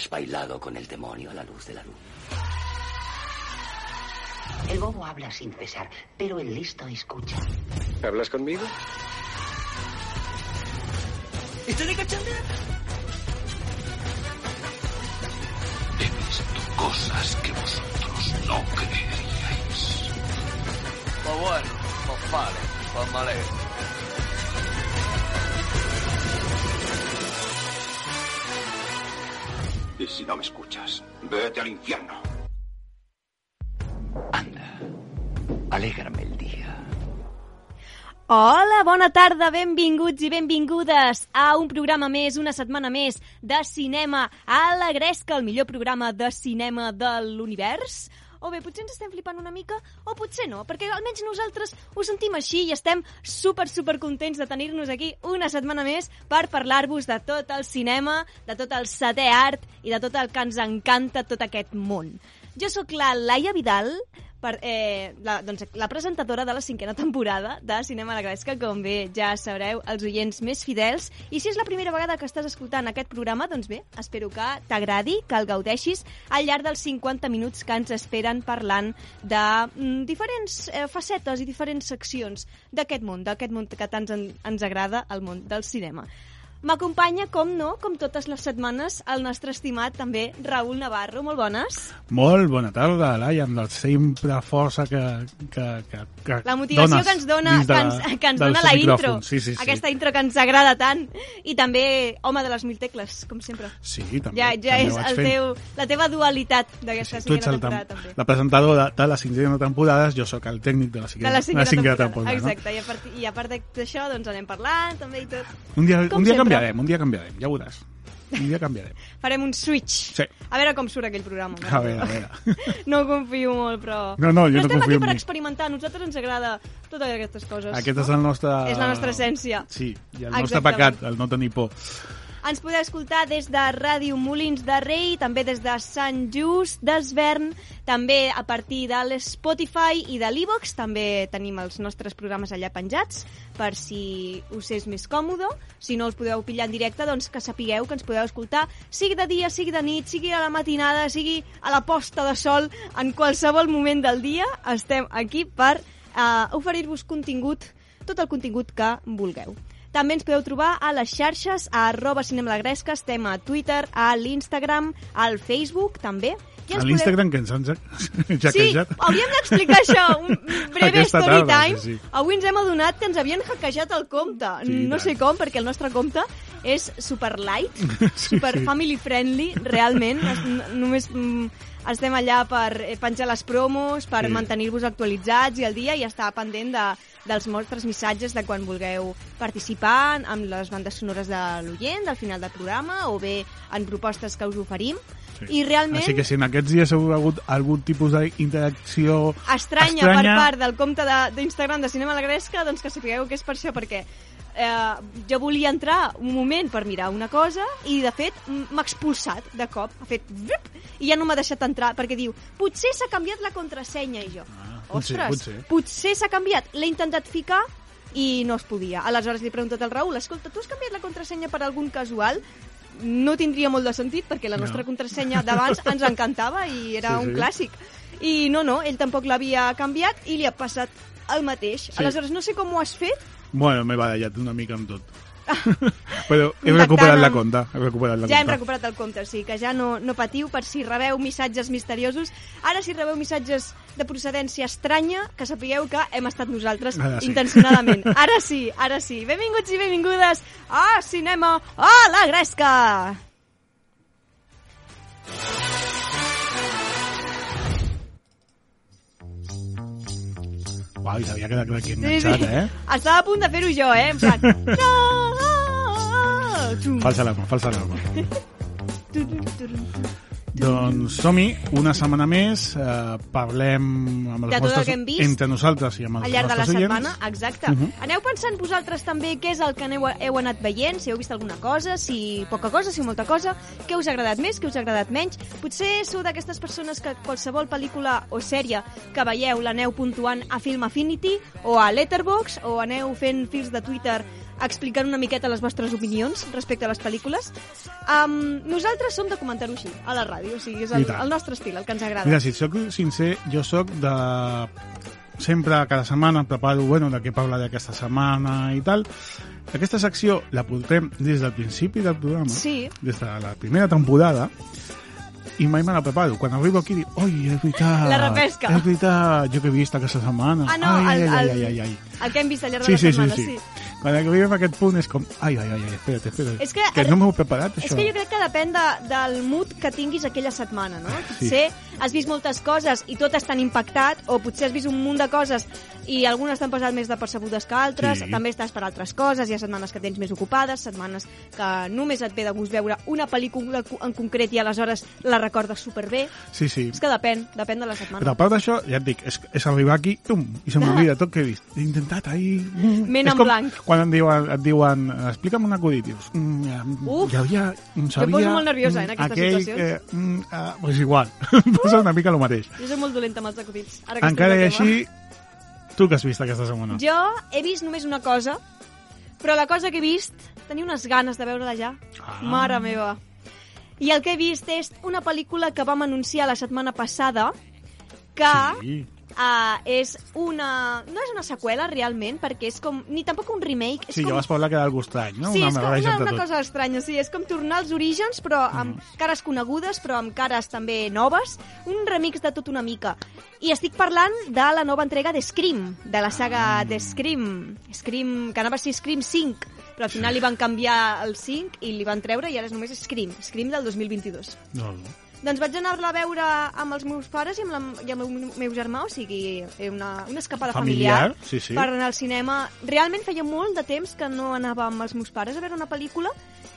has bailado con el demonio a la luz de la luna. El bobo habla sin cesar, pero el listo escucha. ¿Hablas conmigo? ¿Estoy de cachondeo? He visto cosas que vosotros no creeríais. Pues bueno, pues vale, pues vale. Si no me escuchas, vete al infierno. Anda, alégrame el día. Hola, bona tarda, benvinguts i benvingudes a un programa més, una setmana més de cinema a la Gresca, el millor programa de cinema de l'univers. O bé, potser ens estem flipant una mica, o potser no, perquè almenys nosaltres ho sentim així i estem super, super contents de tenir-nos aquí una setmana més per parlar-vos de tot el cinema, de tot el setè art i de tot el que ens encanta tot aquest món. Jo sóc la Laia Vidal, per, eh, la, doncs, la presentadora de la cinquena temporada de Cinema a la Gresca, com bé ja sabreu, els oients més fidels. I si és la primera vegada que estàs escoltant aquest programa, doncs bé, espero que t'agradi, que el gaudeixis al llarg dels 50 minuts que ens esperen parlant de mm, diferents eh, facetes i diferents seccions d'aquest món, d'aquest món que tant en, ens agrada, el món del cinema. M'acompanya, com no, com totes les setmanes, el nostre estimat també Raül Navarro. Molt bones. Molt bona tarda, Laia, amb la sempre força que, que, que, que La motivació dones que ens dona, de, que ens, que ens dona la intro. Sí, sí, sí. Aquesta intro que ens agrada tant. I també home de les mil tecles, com sempre. Sí, també. Ja, ja també és el teu, la teva dualitat d'aquesta Tu ets cinquena temporada, tam- també. la presentadora de, de la cinquena temporada, jo sóc el tècnic de la De cinquena, la cinquena, temporada. temporada. Exacte, i a, part, i a part d'això doncs anem parlant també i tot. No? Un dia, Com un dia sempre. Canviarem, un dia canviarem, ja ho veuràs. Un dia canviarem. Farem un switch. Sí. A veure com surt aquell programa. A veure, a veure. No confio molt, però... No, no, jo no estem confio aquí en per mi. experimentar. A nosaltres ens agrada totes aquestes coses. Aquest és el nostre... És la nostra essència. Sí, i el nostre Exactament. pecat, el no tenir por. Ens podeu escoltar des de Ràdio Molins de Rei, també des de Sant Just d'Esvern, també a partir de l'Spotify i de l'Evox, també tenim els nostres programes allà penjats, per si us és més còmode. Si no els podeu pillar en directe, doncs que sapigueu que ens podeu escoltar, sigui de dia, sigui de nit, sigui a la matinada, sigui a la posta de sol, en qualsevol moment del dia, estem aquí per eh, oferir-vos contingut, tot el contingut que vulgueu. També ens podeu trobar a les xarxes, a arroba cinemalagresca, estem a Twitter, a l'Instagram, al Facebook, també. I A l'Instagram que ens han ja- Sí, hackejat. hauríem d'explicar això, un breve Aquesta story tarda, time. sí, sí. Avui ens hem adonat que ens havien hackejat el compte. Sí, no tant. sé com, perquè el nostre compte és super light, Sí, super sí. family friendly, realment. Es, només mm, estem allà per eh, penjar les promos, per Sí. mantenir-vos actualitzats i al dia i estar pendent de, dels nostres missatges de quan vulgueu participar amb les bandes sonores de l'oient, del final del programa, o bé en propostes que us oferim. Sí. I realment... Així que si en aquests dies heu hagut algun tipus d'interacció estranya, estranya per part del compte de- d'Instagram de, de Cinema a la Gresca, doncs que sapigueu que és per això, perquè eh, jo volia entrar un moment per mirar una cosa i, de fet, m'ha expulsat de cop. Ha fet... Vup, I ja no m'ha deixat entrar, perquè diu, potser s'ha canviat la contrasenya, i jo. Ah, potser, Ostres, potser. potser s'ha canviat. L'he intentat ficar i no es podia. Aleshores li he preguntat al Raül, escolta, tu has canviat la contrasenya per algun casual? No tindria molt de sentit, perquè la No. nostra contrasenya d'abans ens encantava i era Sí, un sí. clàssic. I no, no, ell tampoc l'havia canviat i li ha passat el mateix. Sí. Aleshores, no sé com ho has fet. Bueno, m'he barallat una mica amb tot. Però he recuperat la amb- compta. He recuperat la ja hem compta. recuperat el compte, o sigui que ja no, no patiu per si rebeu missatges misteriosos. Ara, si rebeu missatges de procedència estranya, que sapigueu que hem estat nosaltres Ara sí. intencionadament. Ara sí, ara sí. Benvinguts i benvingudes a Cinema a la Gresca! Uau, i s'havia quedat aquí enganxat, eh? Estava a punt de fer-ho jo, eh? En plan... Falsa alarma, falsa alarma. Doncs som-hi, una setmana més, eh, parlem amb els De el vostres, que hem vist entre nosaltres i amb els al llarg de la oients. setmana, exacte. Uh -huh. Aneu pensant vosaltres també què és el que aneu, heu anat veient, si heu vist alguna cosa, si poca cosa, si molta cosa, què us ha agradat més, què us ha agradat menys. Potser sou d'aquestes persones que qualsevol pel·lícula o sèrie que veieu l'aneu puntuant a Film Affinity o a Letterboxd o aneu fent fils de Twitter explicant una miqueta les vostres opinions respecte a les pel·lícules. Um, nosaltres som de comentar-ho així, a la ràdio, o sigui, és el, el nostre estil, el que ens agrada. Mira, si soc sincer, jo sóc de... Sempre, cada setmana, preparo, bueno, de què parlaré aquesta setmana i tal. Aquesta secció la portem des del principi del programa, Sí. des de la primera temporada, i mai me la preparo. Quan arribo aquí dic, oi, és veritat. La repesca. És veritat, jo que he vist aquesta setmana. Ah, no, ai, el, ai, ai, ai, ai. el que hem vist al llarg Sí, de sí, la sí, setmana, sí. sí. Quan arribem a aquest punt és com, ai, ai, ai, espera't, espera't. És que que no m'ho he preparat, És això. que jo crec que depèn de, del mood que tinguis aquella setmana, no? Sí. Potser has vist moltes coses i tot estan impactat, o potser has vist un munt de coses i algunes t'han passat més de percebudes que altres, Sí. també estàs per altres coses, hi ha setmanes que tens més ocupades, setmanes que només et ve de gust veure una pel·lícula en concret i aleshores la recordes superbé. Sí, sí. És que depèn, depèn de la setmana. Però a part d'això, ja et dic, és, és arribar aquí, tum, i se m'oblida tot que he vist. He intentat ahir... Mm, Ment en com blanc. Quan et diuen, et diuen explica'm un acudit, dius, mm, ja, Uf. hi havia... mm, Sabia, poso molt nerviosa, eh, en mm, aquestes aquell situacions. Que, mm, ah, pues igual, em passa una mica el mateix. Jo soc molt dolenta amb els acudits. Ara que Encara i així, tu que has vist aquesta setmana? Jo he vist només una cosa, però la cosa que he vist, tenia unes ganes de veure-la ja. Ah. Mare meva. I el que he vist és una pel·lícula que vam anunciar la setmana passada, que Sí. Uh, és una... No és una seqüela, realment, perquè és com... Ni tampoc un remake. És Sí, com... ja vas parlar que era algú estrany, no? Sí, és com una, una tot. cosa estranya, sí, és com tornar als orígens, però amb Mm. cares conegudes, però amb cares també noves, un remix de tot una mica. I estic parlant de la nova entrega de Scream, de la saga Ah. de Scream, Scream, que anava a ser Scream 5, però al final li van canviar el 5 i li van treure i ara és només Scream, Scream del 2022. No, no. Doncs vaig anar-la a veure amb els meus pares i amb, la, i amb el meu, meu germà, o sigui, una, una escapada familiar, Familiar, sí, sí. per anar al cinema. Realment feia molt de temps que no anava amb els meus pares a veure una pel·lícula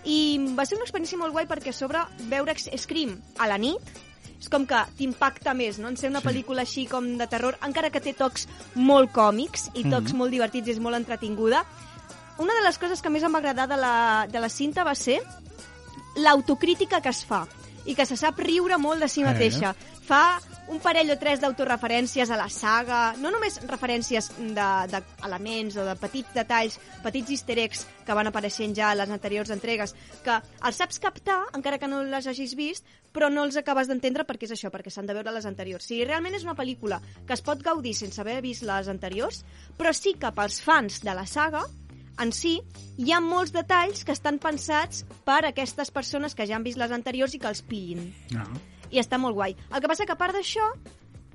i va ser una experiència molt guai perquè a sobre veure Scream a la nit és com que t'impacta més, no? En ser una Sí. pel·lícula així com de terror, encara que té tocs molt còmics i tocs Mhm. molt divertits i és molt entretinguda. Una de les coses que més em va agradar de la, de la cinta va ser l'autocrítica que es fa i que se sap riure molt de si Eh. mateixa. Fa un parell o tres d'autoreferències a la saga, no només referències d'elements o de petits detalls, petits easter eggs que van apareixent ja a les anteriors entregues, que els saps captar, encara que no les hagis vist, però no els acabes d'entendre perquè és això, perquè s'han de veure les anteriors. Si realment és una pel·lícula que es pot gaudir sense haver vist les anteriors, però sí que pels fans de la saga, en si, hi ha molts detalls que estan pensats per aquestes persones que ja han vist les anteriors i que els pillin. no. I està molt guai. El que passa que, a part d'això,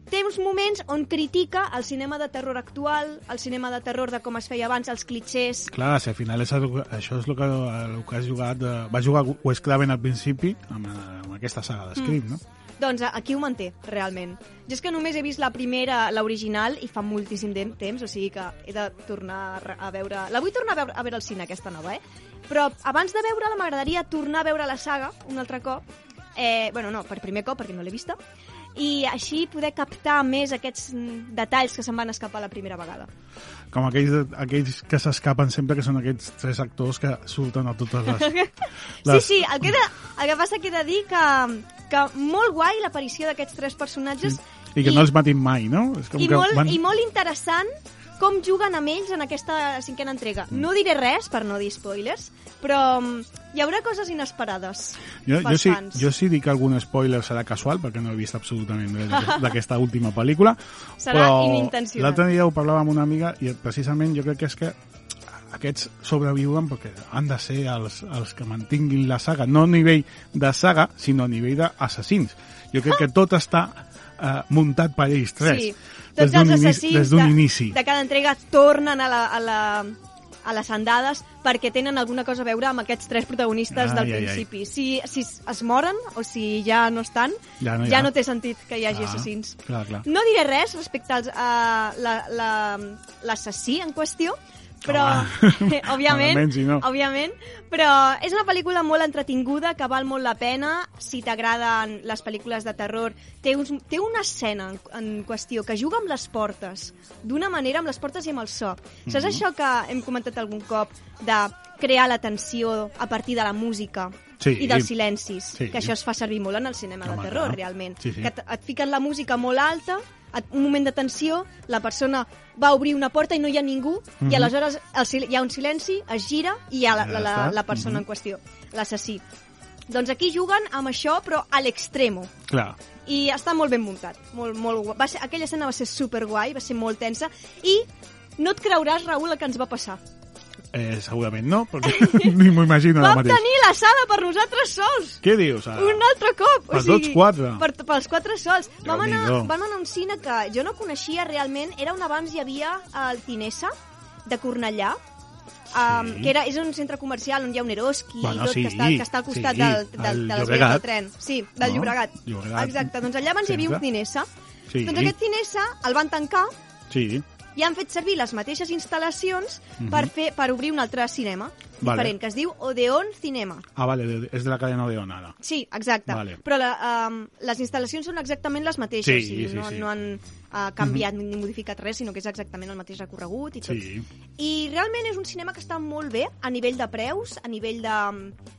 té uns moments on critica el cinema de terror actual, el cinema de terror de com es feia abans, els clichés... Clar, si al final és el, això és el que, el que has jugat... De, va jugar Wes Craven al principi amb, amb aquesta saga de Scream, no? Doncs a- aquí ho manté, realment. Jo és que només he vist la primera, l'original, i fa moltíssim temps, o sigui que he de tornar a veure... La vull tornar a veure, a veure al cine, aquesta nova, eh? Però abans de veure-la m'agradaria tornar a veure la saga un altre cop. Eh, bueno, no, per primer cop, perquè no l'he vista. I així poder captar més aquests mm, detalls que se'n van escapar la primera vegada. Com aquells, aquells que s'escapen sempre, que són aquests tres actors que surten a totes les... Sí, sí, el que, de, el que passa que he de dir que, que molt guai l'aparició d'aquests tres personatges I que no els matin mai, no? És com i, que molt, van... i molt interessant com juguen amb ells en aquesta cinquena entrega. No diré res per no dir spoilers, però mm, hi haurà coses inesperades Jo, jo, sí, fans. jo sí dic algun spoiler serà casual, perquè no he vist absolutament res d'aquest- d'aquesta última pel·lícula. Serà però inintencionat. L'altre dia ho parlava amb una amiga i precisament jo crec que és que aquests sobreviuen perquè han de ser els, els que mantinguin la saga, no a nivell de saga, sinó a nivell d'assassins. Jo crec que tot està eh, muntat per ells tres. Sí, tots els assassins de, inici. de cada entrega tornen a la, a la a les andades perquè tenen alguna cosa a veure amb aquests tres protagonistes Ai, del ai, ai. principi. Si, si es moren o si ja no estan, Ja no ja ha. no té sentit que hi hagi Ah, assassins. Clar, clar. No diré res respecte a la- la- l'assassí en qüestió, però, Home, òbviament, malament, si no. òbviament, però és una pel·lícula molt entretinguda que val molt la pena si t'agraden les pel·lícules de terror. Té, uns, té una escena en, en qüestió que juga amb les portes, d'una manera amb les portes i amb el so. Saps Mhm. això que hem comentat algun cop de crear la tensió a partir de la música? Sí. i dels silencis, Sí. que això es fa servir molt en el cinema Home, de terror, clar. realment. Sí, sí. Que et, et fiquen la música molt alta, et, un moment de tensió, la persona va obrir una porta i no hi ha ningú, Mhm. i aleshores el, hi ha un silenci, es gira i hi ha la, la, la, la persona Mhm. en qüestió, l'assassí. Doncs aquí juguen amb això, però a l'extremo. Clar. I està molt ben muntat. Molt, molt guai. va ser, aquella escena va ser super guai, va ser molt tensa, i no et creuràs, Raül, el que ens va passar. Eh, segurament no, perquè ni m'ho imagino ara Vam mateix. tenir la sala per nosaltres sols! Què dius? Ah, Un altre cop! Per tots quatre? Per, pels quatre sols. Vam anar, vam anar a un cine que jo no coneixia realment. Era on abans hi havia el Tinesa, de Cornellà, um, Sí. que era, és un centre comercial on hi ha un Eroski Bueno, i tot, sí, que, està, que està al costat sí, del, del, al de les vies Llobregat. del tren. Sí, del No? Llobregat. Llobregat. Exacte, doncs allà abans hi havia un. Tinesa. Sí. Doncs aquest Tinesa el van tancar Sí. I han fet servir les mateixes instal·lacions Mhm. per, fer, per obrir un altre cinema Vale. diferent, que es diu Odeon Cinema. Ah, vale, és de la cadena Odeon ara. Sí, exacte. Vale. Però la, um, les instal·lacions són exactament les mateixes. Sí, o sigui, sí, no, sí. No han uh, canviat ni modificat res, sinó que és exactament el mateix recorregut i tot. Sí. I realment és un cinema que està molt bé a nivell de preus, a nivell de,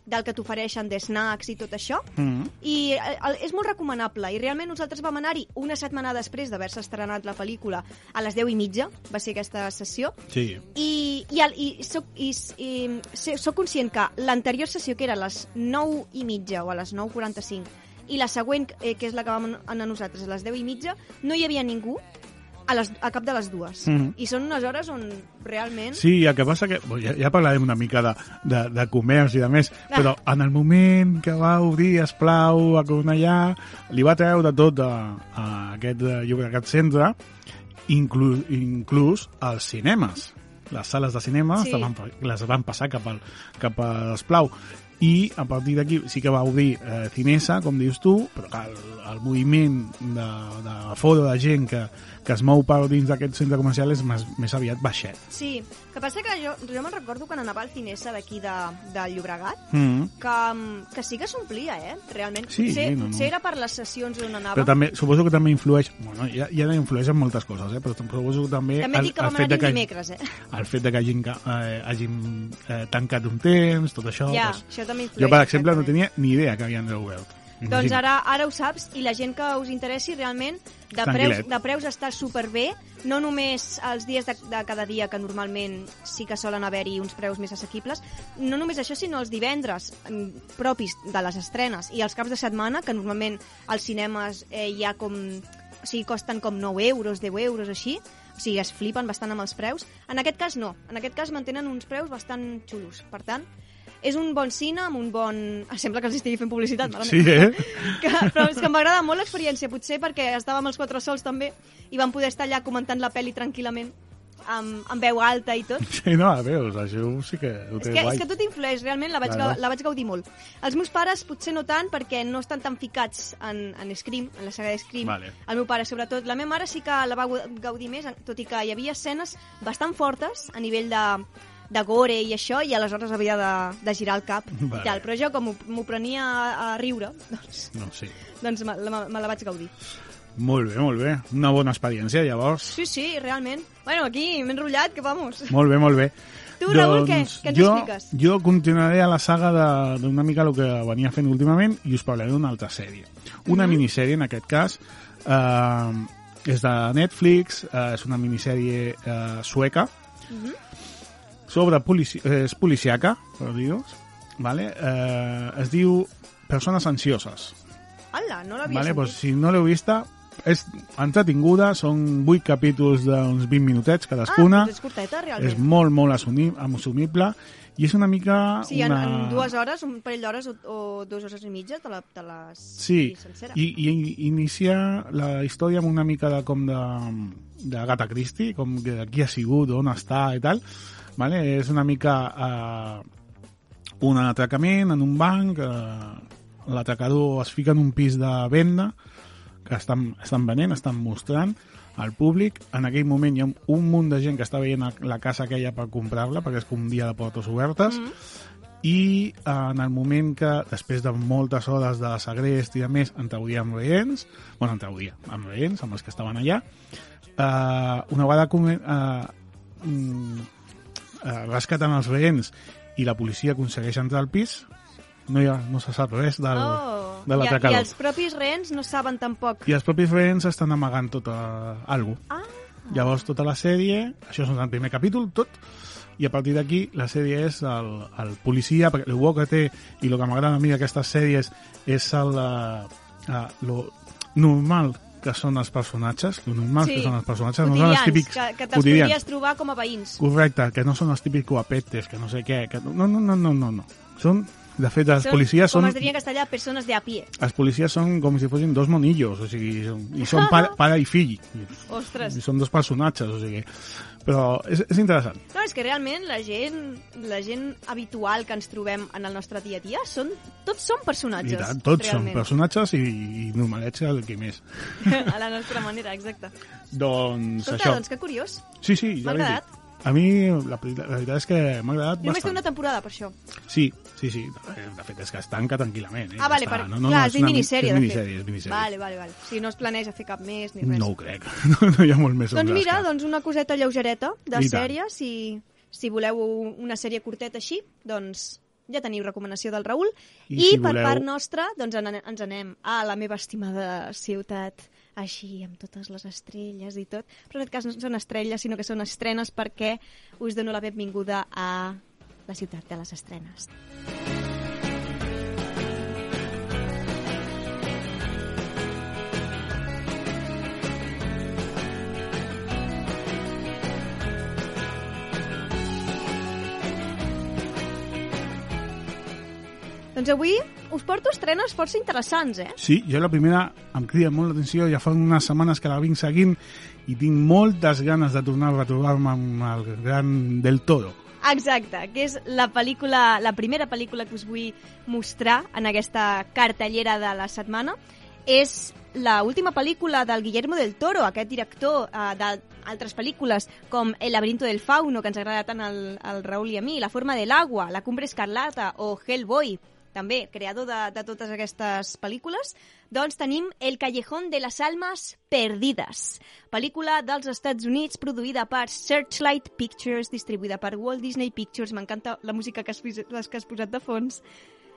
del que t'ofereixen de snacks i tot això. Mm. I eh, el- és molt recomanable. I realment nosaltres vam anar-hi una setmana després d'haver-se estrenat la pel·lícula a les 10 i mitja, va ser aquesta sessió, Sí. i, i, el, i, soc, i, i soc conscient que l'anterior sessió, que era a les 9 i mitja o a les 9.45, i la següent, eh, que és la que vam anar nosaltres, a les 10 i mitja, no hi havia ningú a, les, a cap de les dues. Mhm. I són unes hores on realment... Sí, el que passa que... Bueno, ja, ja parlarem una mica de, de, de comerç i de més, Ah. però en el moment que va obrir Esplau a Cornellà, li va treure tot a, a aquest eh, Llobregat Centre, inclús, inclús els cinemes. Les sales de cinema Sí. estaven, les van passar cap, al, cap a Esplau. I a partir d'aquí sí que va obrir eh, Cinesa, com dius tu, però que el, el moviment de, de foro de gent que, que es mou per dins d'aquest centre comercial és més, més aviat baixet. Sí, que passa que jo, jo me'n recordo quan anava al Cinesa d'aquí de, de Llobregat, Mm. que, que sí que s'omplia, eh? Realment. Sí, potser, no, no. potser era per les sessions on anava. Però també, suposo que també influeix, bueno, ja, ja influeix en moltes coses, eh? però suposo que també, També et dic que vam de que, dimecres, eh? el fet de que hagin, eh, hagin eh, tancat un temps, tot això... Ja, doncs, això també influeix. jo, per exemple, no exactament. tenia ni idea que havien reobert. Doncs ara, ara ho saps, i la gent que us interessi realment, de preus, de preus està superbé, no només els dies de, de cada dia, que normalment sí que solen haver-hi uns preus més assequibles, no només això, sinó els divendres mm, propis de les estrenes i els caps de setmana, que normalment als cinemes eh, hi ha com... O sigui, costen com 9 euros, 10 euros, així. O sigui, es flipen bastant amb els preus. En aquest cas, no. En aquest cas mantenen uns preus bastant xulos. Per tant, és un bon cine amb un bon... Sembla que els estigui fent publicitat, malament. Sí, eh? Que, però és que m'agrada molt l'experiència, potser perquè estàvem els quatre sols també i vam poder estar allà comentant la pel·li tranquil·lament amb, amb veu alta i tot. Sí, no, veus, això sí que ho És té que, guai. és que tot influeix, realment la vaig, claro. la vaig gaudir molt. Els meus pares potser no tant perquè no estan tan ficats en, en Scream, en la saga de Scream. Vale. El meu pare, sobretot. La meva mare sí que la va gaudir més, tot i que hi havia escenes bastant fortes a nivell de, de gore i això, i aleshores havia de, de girar el cap. Vale. I tal. Però jo, com m'ho- prenia a, a riure, doncs, No, sí. doncs me, la, me la vaig gaudir. Molt bé, molt bé. Una bona experiència, llavors. Sí, sí, realment. Bueno, aquí m'he enrotllat, que vamos. Molt bé, molt bé. Tu, Raül, què? Què ens jo, expliques? Jo continuaré a la saga de- d'una mica el que venia fent últimament i us parlaré d'una altra sèrie. Una Mhm. minissèrie, en aquest cas, eh, és de Netflix, eh, és una minissèrie eh, sueca, Mhm. Sobre polici és policiaca, per dir-ho, vale? eh, es diu Persones ansioses. Hola, no l'havia Vale? sentit. Pues, si no l'heu vista, és entretinguda, són 8 capítols d'uns 20 minutets cadascuna. Ah, doncs és curteta, és realment. molt, molt assumi- assumible i és una mica... Sí, en, una... en dues hores, un parell d'hores o, o dues hores i mitja te, la, te les Sí, sencera. i, i inicia la història amb una mica de com de, de Agatha Christie, com que qui ha sigut, on està i tal. Vale? És una mica eh, un atracament en un banc, eh, l'atracador es fica en un pis de venda que estan, estan venent, estan mostrant al públic. En aquell moment hi ha un munt de gent que està veient la casa aquella per comprar-la, perquè és com un dia de portes obertes, Mm. i eh, en el moment que, després de moltes hores de segrest i de més, en trauria amb veïns, bueno, en trauria amb veïns, amb els que estaven allà, eh, una vegada eh, mm, eh, rescaten els veïns i la policia aconsegueix entrar al pis, no, hi ha, no se sap res del, Oh. de I, I l'atracador. els propis rens no saben tampoc. I els propis rens estan amagant tota algo. Ah, Llavors, tota la sèrie, això és el primer capítol, tot, i a partir d'aquí la sèrie és el, el policia, perquè el bo que té i el que m'agrada a mi d'aquestes sèries és el, uh, uh, lo normal que són els personatges, lo normal sí. que són els personatges, no són els Quotidians, típics que, que te'ls quotidians. podries trobar com a veïns. Correcte, que no són els típics guapetes, que no sé què, que no, no, no, no, no, no. Són, de fet, els Són, policies com són... es diria en castellà, persones de a pie. Els policies són com si fossin dos monillos, o sigui, i són pare, pare i fill. I, Ostres. I són dos personatges, o sigui... Però és, és interessant. No, és que realment la gent, la gent habitual que ens trobem en el nostre dia a dia són, tots són I personatges. tant, tots realment. són personatges i, i normalets el que més. a la nostra manera, exacte. Doncs Escolta, això. doncs que curiós. Sí, sí, ja l'he dit. A mi la, la veritat és que m'ha agradat Només té bastant. una temporada, per això. Sí, sí, sí. De fet, és que es tanca tranquil·lament. Eh? Ah, vale, Ja per... No, no, clar, no, és una minissèrie, És minissèrie, és minissèrie. Vale, vale, vale. Sigui, no es planeja fer cap més ni res. No ho crec. No, no hi ha molt més Doncs mira, doncs una coseta lleugereta de I tant. sèrie, si, si voleu una sèrie curteta així, doncs ja teniu recomanació del Raül. I I, si per voleu- part nostra, doncs en, ens anem a la meva estimada ciutat, així, amb totes les estrelles i tot. Però en aquest cas no són estrelles, sinó que són estrenes perquè us dono la benvinguda a la ciutat de les estrenes. Doncs avui us porto estrenes força interessants, eh? Sí, jo la primera em crida molt l'atenció, ja fa unes setmanes que la vinc seguint i tinc moltes ganes de tornar a retrobar-me amb el gran del Toro. Exacte, que és la pel·lícula, la primera pel·lícula que us vull mostrar en aquesta cartellera de la setmana. És la última pel·lícula del Guillermo del Toro, aquest director eh, d'altres pel·lícules com El laberinto del fauno, que ens agrada tant al, al Raül i a mi, La forma del agua, La cumbre escarlata o Hellboy, també creador de, de totes aquestes pel·lícules, doncs tenim El callejón de las almas perdides, pel·lícula dels Estats Units produïda per Searchlight Pictures, distribuïda per Walt Disney Pictures. M'encanta la música que has, les que has posat de fons.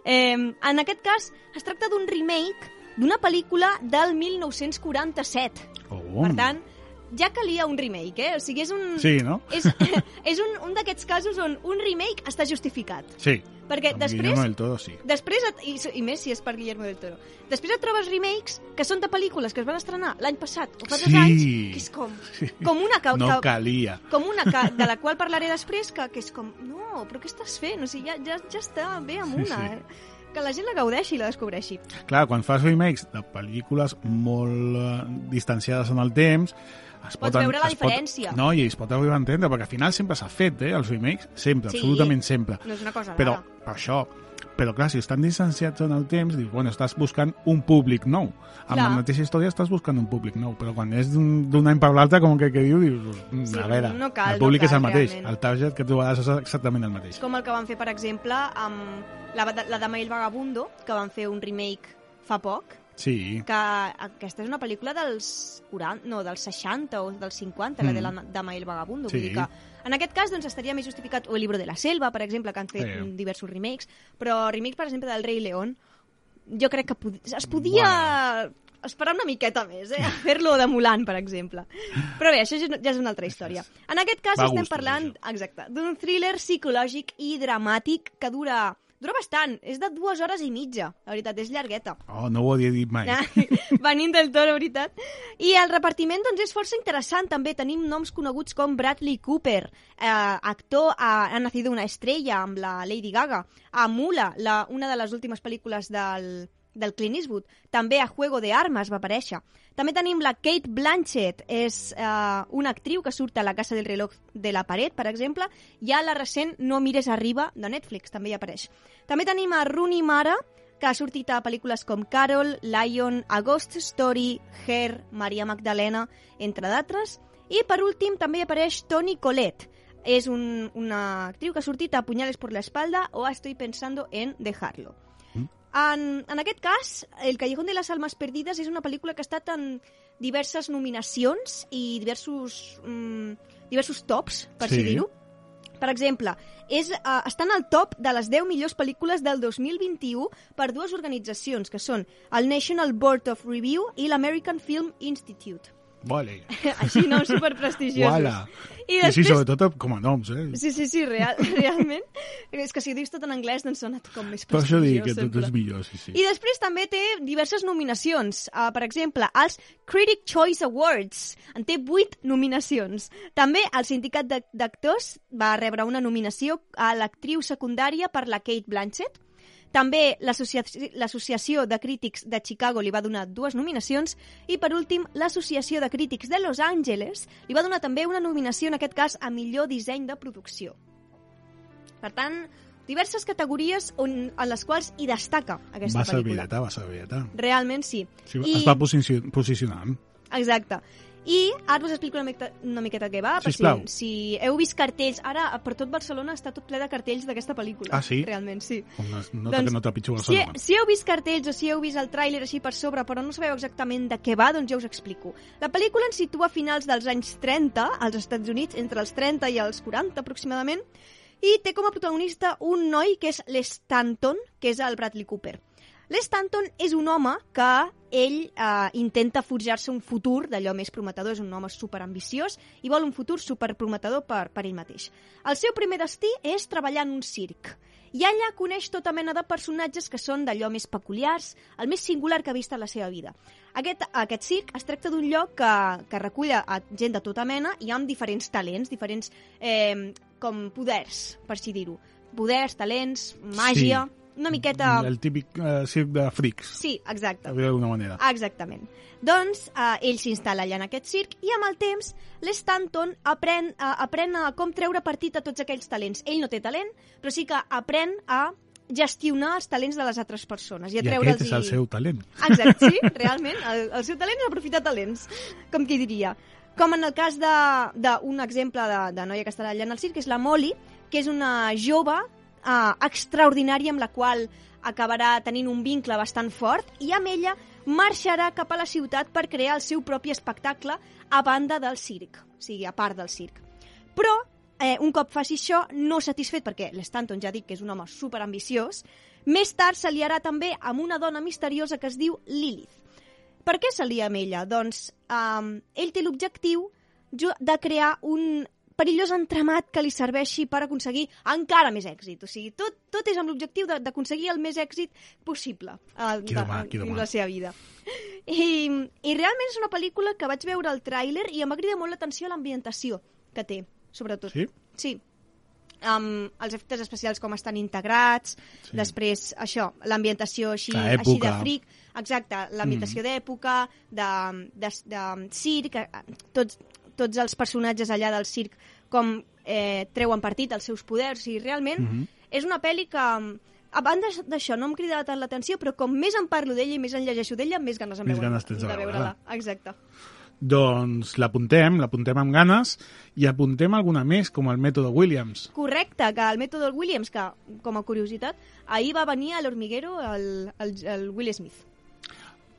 Eh, en aquest cas, es tracta d'un remake d'una pel·lícula del 1947. Oh. Per tant, ja calia un remake, eh? O sigui, és un... Sí, no? És, és un, un d'aquests casos on un remake està justificat. Sí. Perquè Amb després... Guillermo del Toro, sí. Després, et, i, i més si és per Guillermo del Toro. Després et trobes remakes que són de pel·lícules que es van estrenar l'any passat o fa dos Sí. anys, que és com, com una que, No que, calia. com una que, de la qual parlaré després, que, que és com, no, però què estàs fent? O sigui, ja, ja, ja està bé amb Sí, una, sí. eh? Que la gent la gaudeixi i la descobreixi. Clar, quan fas remakes de pel·lícules molt eh, distanciades en el temps, es Pots pot, veure la es pot- diferència. No, i es pot arribar a entendre, perquè al final sempre s'ha fet, eh, els remakes, sempre, Sí. absolutament sempre. No és una cosa Però, rara. per això, però clar, si estan distanciats en el temps, dius, bueno, estàs buscant un públic nou. Amb Clar. la mateixa història estàs buscant un públic nou, però quan és d'un any per l'altre, com que, que diu, dius, mm, Sí, a veure, no cal, el públic no és el cal, mateix, realment. el target que trobaràs és exactament el mateix. Com el que van fer, per exemple, amb la, la Dama i el Vagabundo, que van fer un remake fa poc, Sí, que aquesta és una pel·lícula dels 40, no, dels 60 o dels 50, la Mm. de la Dama i el Vagabundo. Sí. Vull dir que en aquest cas doncs, estaria més justificat o el Libro de la Selva, per exemple, que han fet Sí. diversos remakes, però remakes, per exemple, del Rei León, jo crec que pod es podia esperar una miqueta més, eh? a fer-lo de Mulan, per exemple. Però bé, això ja és- una altra història. En aquest cas Va estem gustos, parlant exacte d'un thriller psicològic i dramàtic que dura dura bastant, és de dues hores i mitja, la veritat, és llargueta. oh, no ho havia dit mai. Ah, Venint del Toro, veritat. I el repartiment doncs, és força interessant, també. Tenim noms coneguts com Bradley Cooper, eh, actor a Ha nacido una estrella, amb la Lady Gaga, a Mula, la, una de les últimes pel·lícules del, del Clint Eastwood. També a Juego de Armas va aparèixer. També tenim la Kate Blanchett, és eh, una actriu que surt a La casa del reloj de la paret, per exemple, i a la recent No mires arriba, de Netflix, també hi apareix. També tenim a Rooney Mara, que ha sortit a pel·lícules com Carol, Lion, A Ghost Story, Her, Maria Magdalena, entre d'altres. I per últim també apareix Toni Collette. És un, una actriu que ha sortit a Puñales por la espalda o Estoy pensando en dejarlo. En, en aquest cas, El callejón de las almas perdides és una pel·lícula que ha estat en diverses nominacions i diversos, mm, diversos tops, per Sí. sí. dir-ho. Per exemple, és, uh, estan al top de les 10 millors pel·lícules del 2021 per dues organitzacions, que són el National Board of Review i l'American Film Institute. Vale. Així, no? Superprestigiosos. Uala. I I després... sí, sobretot com a noms, eh? Sí, sí, sí, real, realment. És que si ho dius tot en anglès, doncs sona com més Per això dic prestigiós, que tot és millor, sí, sí. I després també té diverses nominacions. Uh, per exemple, als Critic Choice Awards. En té 8 nominacions. També el sindicat d'ac- d'actors va rebre una nominació a l'actriu secundària per la Kate Blanchett. També l'Associa- l'Associació de Crítics de Chicago li va donar dues nominacions i, per últim, l'Associació de Crítics de Los Angeles li va donar també una nominació, en aquest cas, a millor disseny de producció. Per tant, diverses categories on, en les quals hi destaca aquesta Va ser pel·lícula. vieta, va ser vieta. Realment sí. Sí, I, Es va posici- posicionant. Exacte. I ara us explico una miqueta, una miqueta què va. per. Si, si heu vist cartells... Ara, per tot Barcelona està tot ple de cartells d'aquesta pel·lícula. Ah, sí? Realment, sí. Es nota que no trepitjo si, si heu vist cartells o si heu vist el tràiler així per sobre però no sabeu exactament de què va, doncs ja us explico. La pel·lícula ens situa a finals dels anys 30 als Estats Units, entre els 30 i els 40 aproximadament, i té com a protagonista un noi que és l'Stanton, que és el Bradley Cooper. L'Stanton és un home que ell eh, intenta forjar-se un futur d'allò més prometedor, és un home superambiciós i vol un futur superprometedor per, per ell mateix. El seu primer destí és treballar en un circ. I allà coneix tota mena de personatges que són d'allò més peculiars, el més singular que ha vist a la seva vida. Aquest, aquest circ es tracta d'un lloc que, que recull a gent de tota mena i amb diferents talents, diferents eh, com poders, per així dir-ho. Poders, talents, màgia, Sí. Una miqueta... El típic eh, circ de frics, Sí, exacte. d'alguna manera. Exactament. Doncs eh, ell s'instal·la allà en aquest circ i amb el temps l'Stanton aprèn, eh, aprèn a com treure partit a tots aquells talents. Ell no té talent, però sí que aprèn a gestionar els talents de les altres persones i a I aquest és el seu talent. Exacte, sí, realment. El, el seu talent és aprofitar talents, com qui diria. Com en el cas d'un exemple de, de noia que estarà allà en el circ, que és la Molly, que és una jove uh, extraordinària amb la qual acabarà tenint un vincle bastant fort i amb ella marxarà cap a la ciutat per crear el seu propi espectacle a banda del circ, o sigui, a part del circ. Però, eh, un cop faci això, no satisfet, perquè l'Stanton ja dic que és un home superambiciós, més tard s'aliarà també amb una dona misteriosa que es diu Lilith. Per què s'alia amb ella? Doncs um, ell té l'objectiu de crear un perillós entramat que li serveixi per aconseguir encara més èxit. O sigui, tot, tot és amb l'objectiu de- d'aconseguir el més èxit possible uh, Qui demà, la seva vida. I, I realment és una pel·lícula que vaig veure el tràiler i em va cridar molt l'atenció l'ambientació que té, sobretot. Sí? Sí. Um, els efectes especials com estan integrats, Sí. després això, l'ambientació així, La així de fric, exacte, l'ambientació mm. d'època, de, de, de circ, eh, tots, tots els personatges allà del circ com eh, treuen partit els seus poders, i realment Mhm. és una pel·li que a banda d'això no em crida tant l'atenció, però com més en parlo d'ella i més en llegeixo d'ella, més ganes em Més veuen ganes tens de veure-la. veure-la. Exacte. Doncs l'apuntem, l'apuntem amb ganes i apuntem alguna més, com el mètode Williams. Correcte, que el mètode Williams, que com a curiositat, ahir va venir a l'Hormiguero el, el, el Will Smith.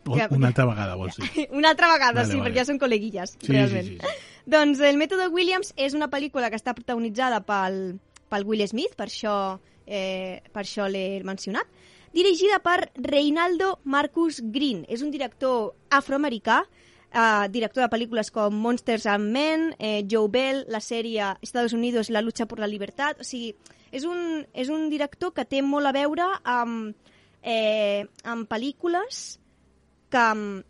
Una altra vegada, vols dir? Una altra vegada, Vale, sí, vale. perquè ja són col·leguilles, Sí, realment. sí, sí, sí. Doncs el mètode Williams és una pel·lícula que està protagonitzada pel, pel Will Smith, per això, eh, per això l'he mencionat, dirigida per Reinaldo Marcus Green. És un director afroamericà, eh, director de pel·lícules com Monsters and Men, eh, Joe Bell, la sèrie Estados Unidos, La lucha por la libertad... O sigui, és un, és un director que té molt a veure amb, eh, amb pel·lícules que mm,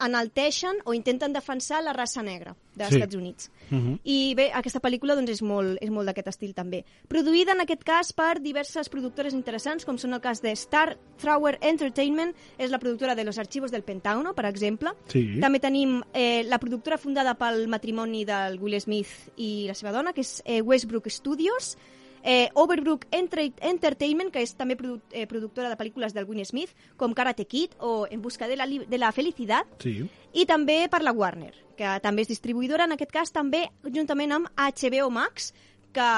enalteixen o intenten defensar la raça negra dels Sí. Estats Units. Uh -huh. I bé, aquesta pel·lícula doncs, és molt, és molt d'aquest estil també. Produïda en aquest cas per diverses productores interessants, com són el cas de Star Thrower Entertainment, és la productora de Los Archivos del Pentágono, per exemple. Sí. També tenim eh, la productora fundada pel matrimoni del Will Smith i la seva dona, que és eh, Westbrook Studios, eh, Overbrook Entertainment, que és també produ eh, productora de pel·lícules del Will Smith, com Karate Kid o En busca de la, de la felicitat, Sí. i també per la Warner, que també és distribuïdora, en aquest cas també juntament amb HBO Max, que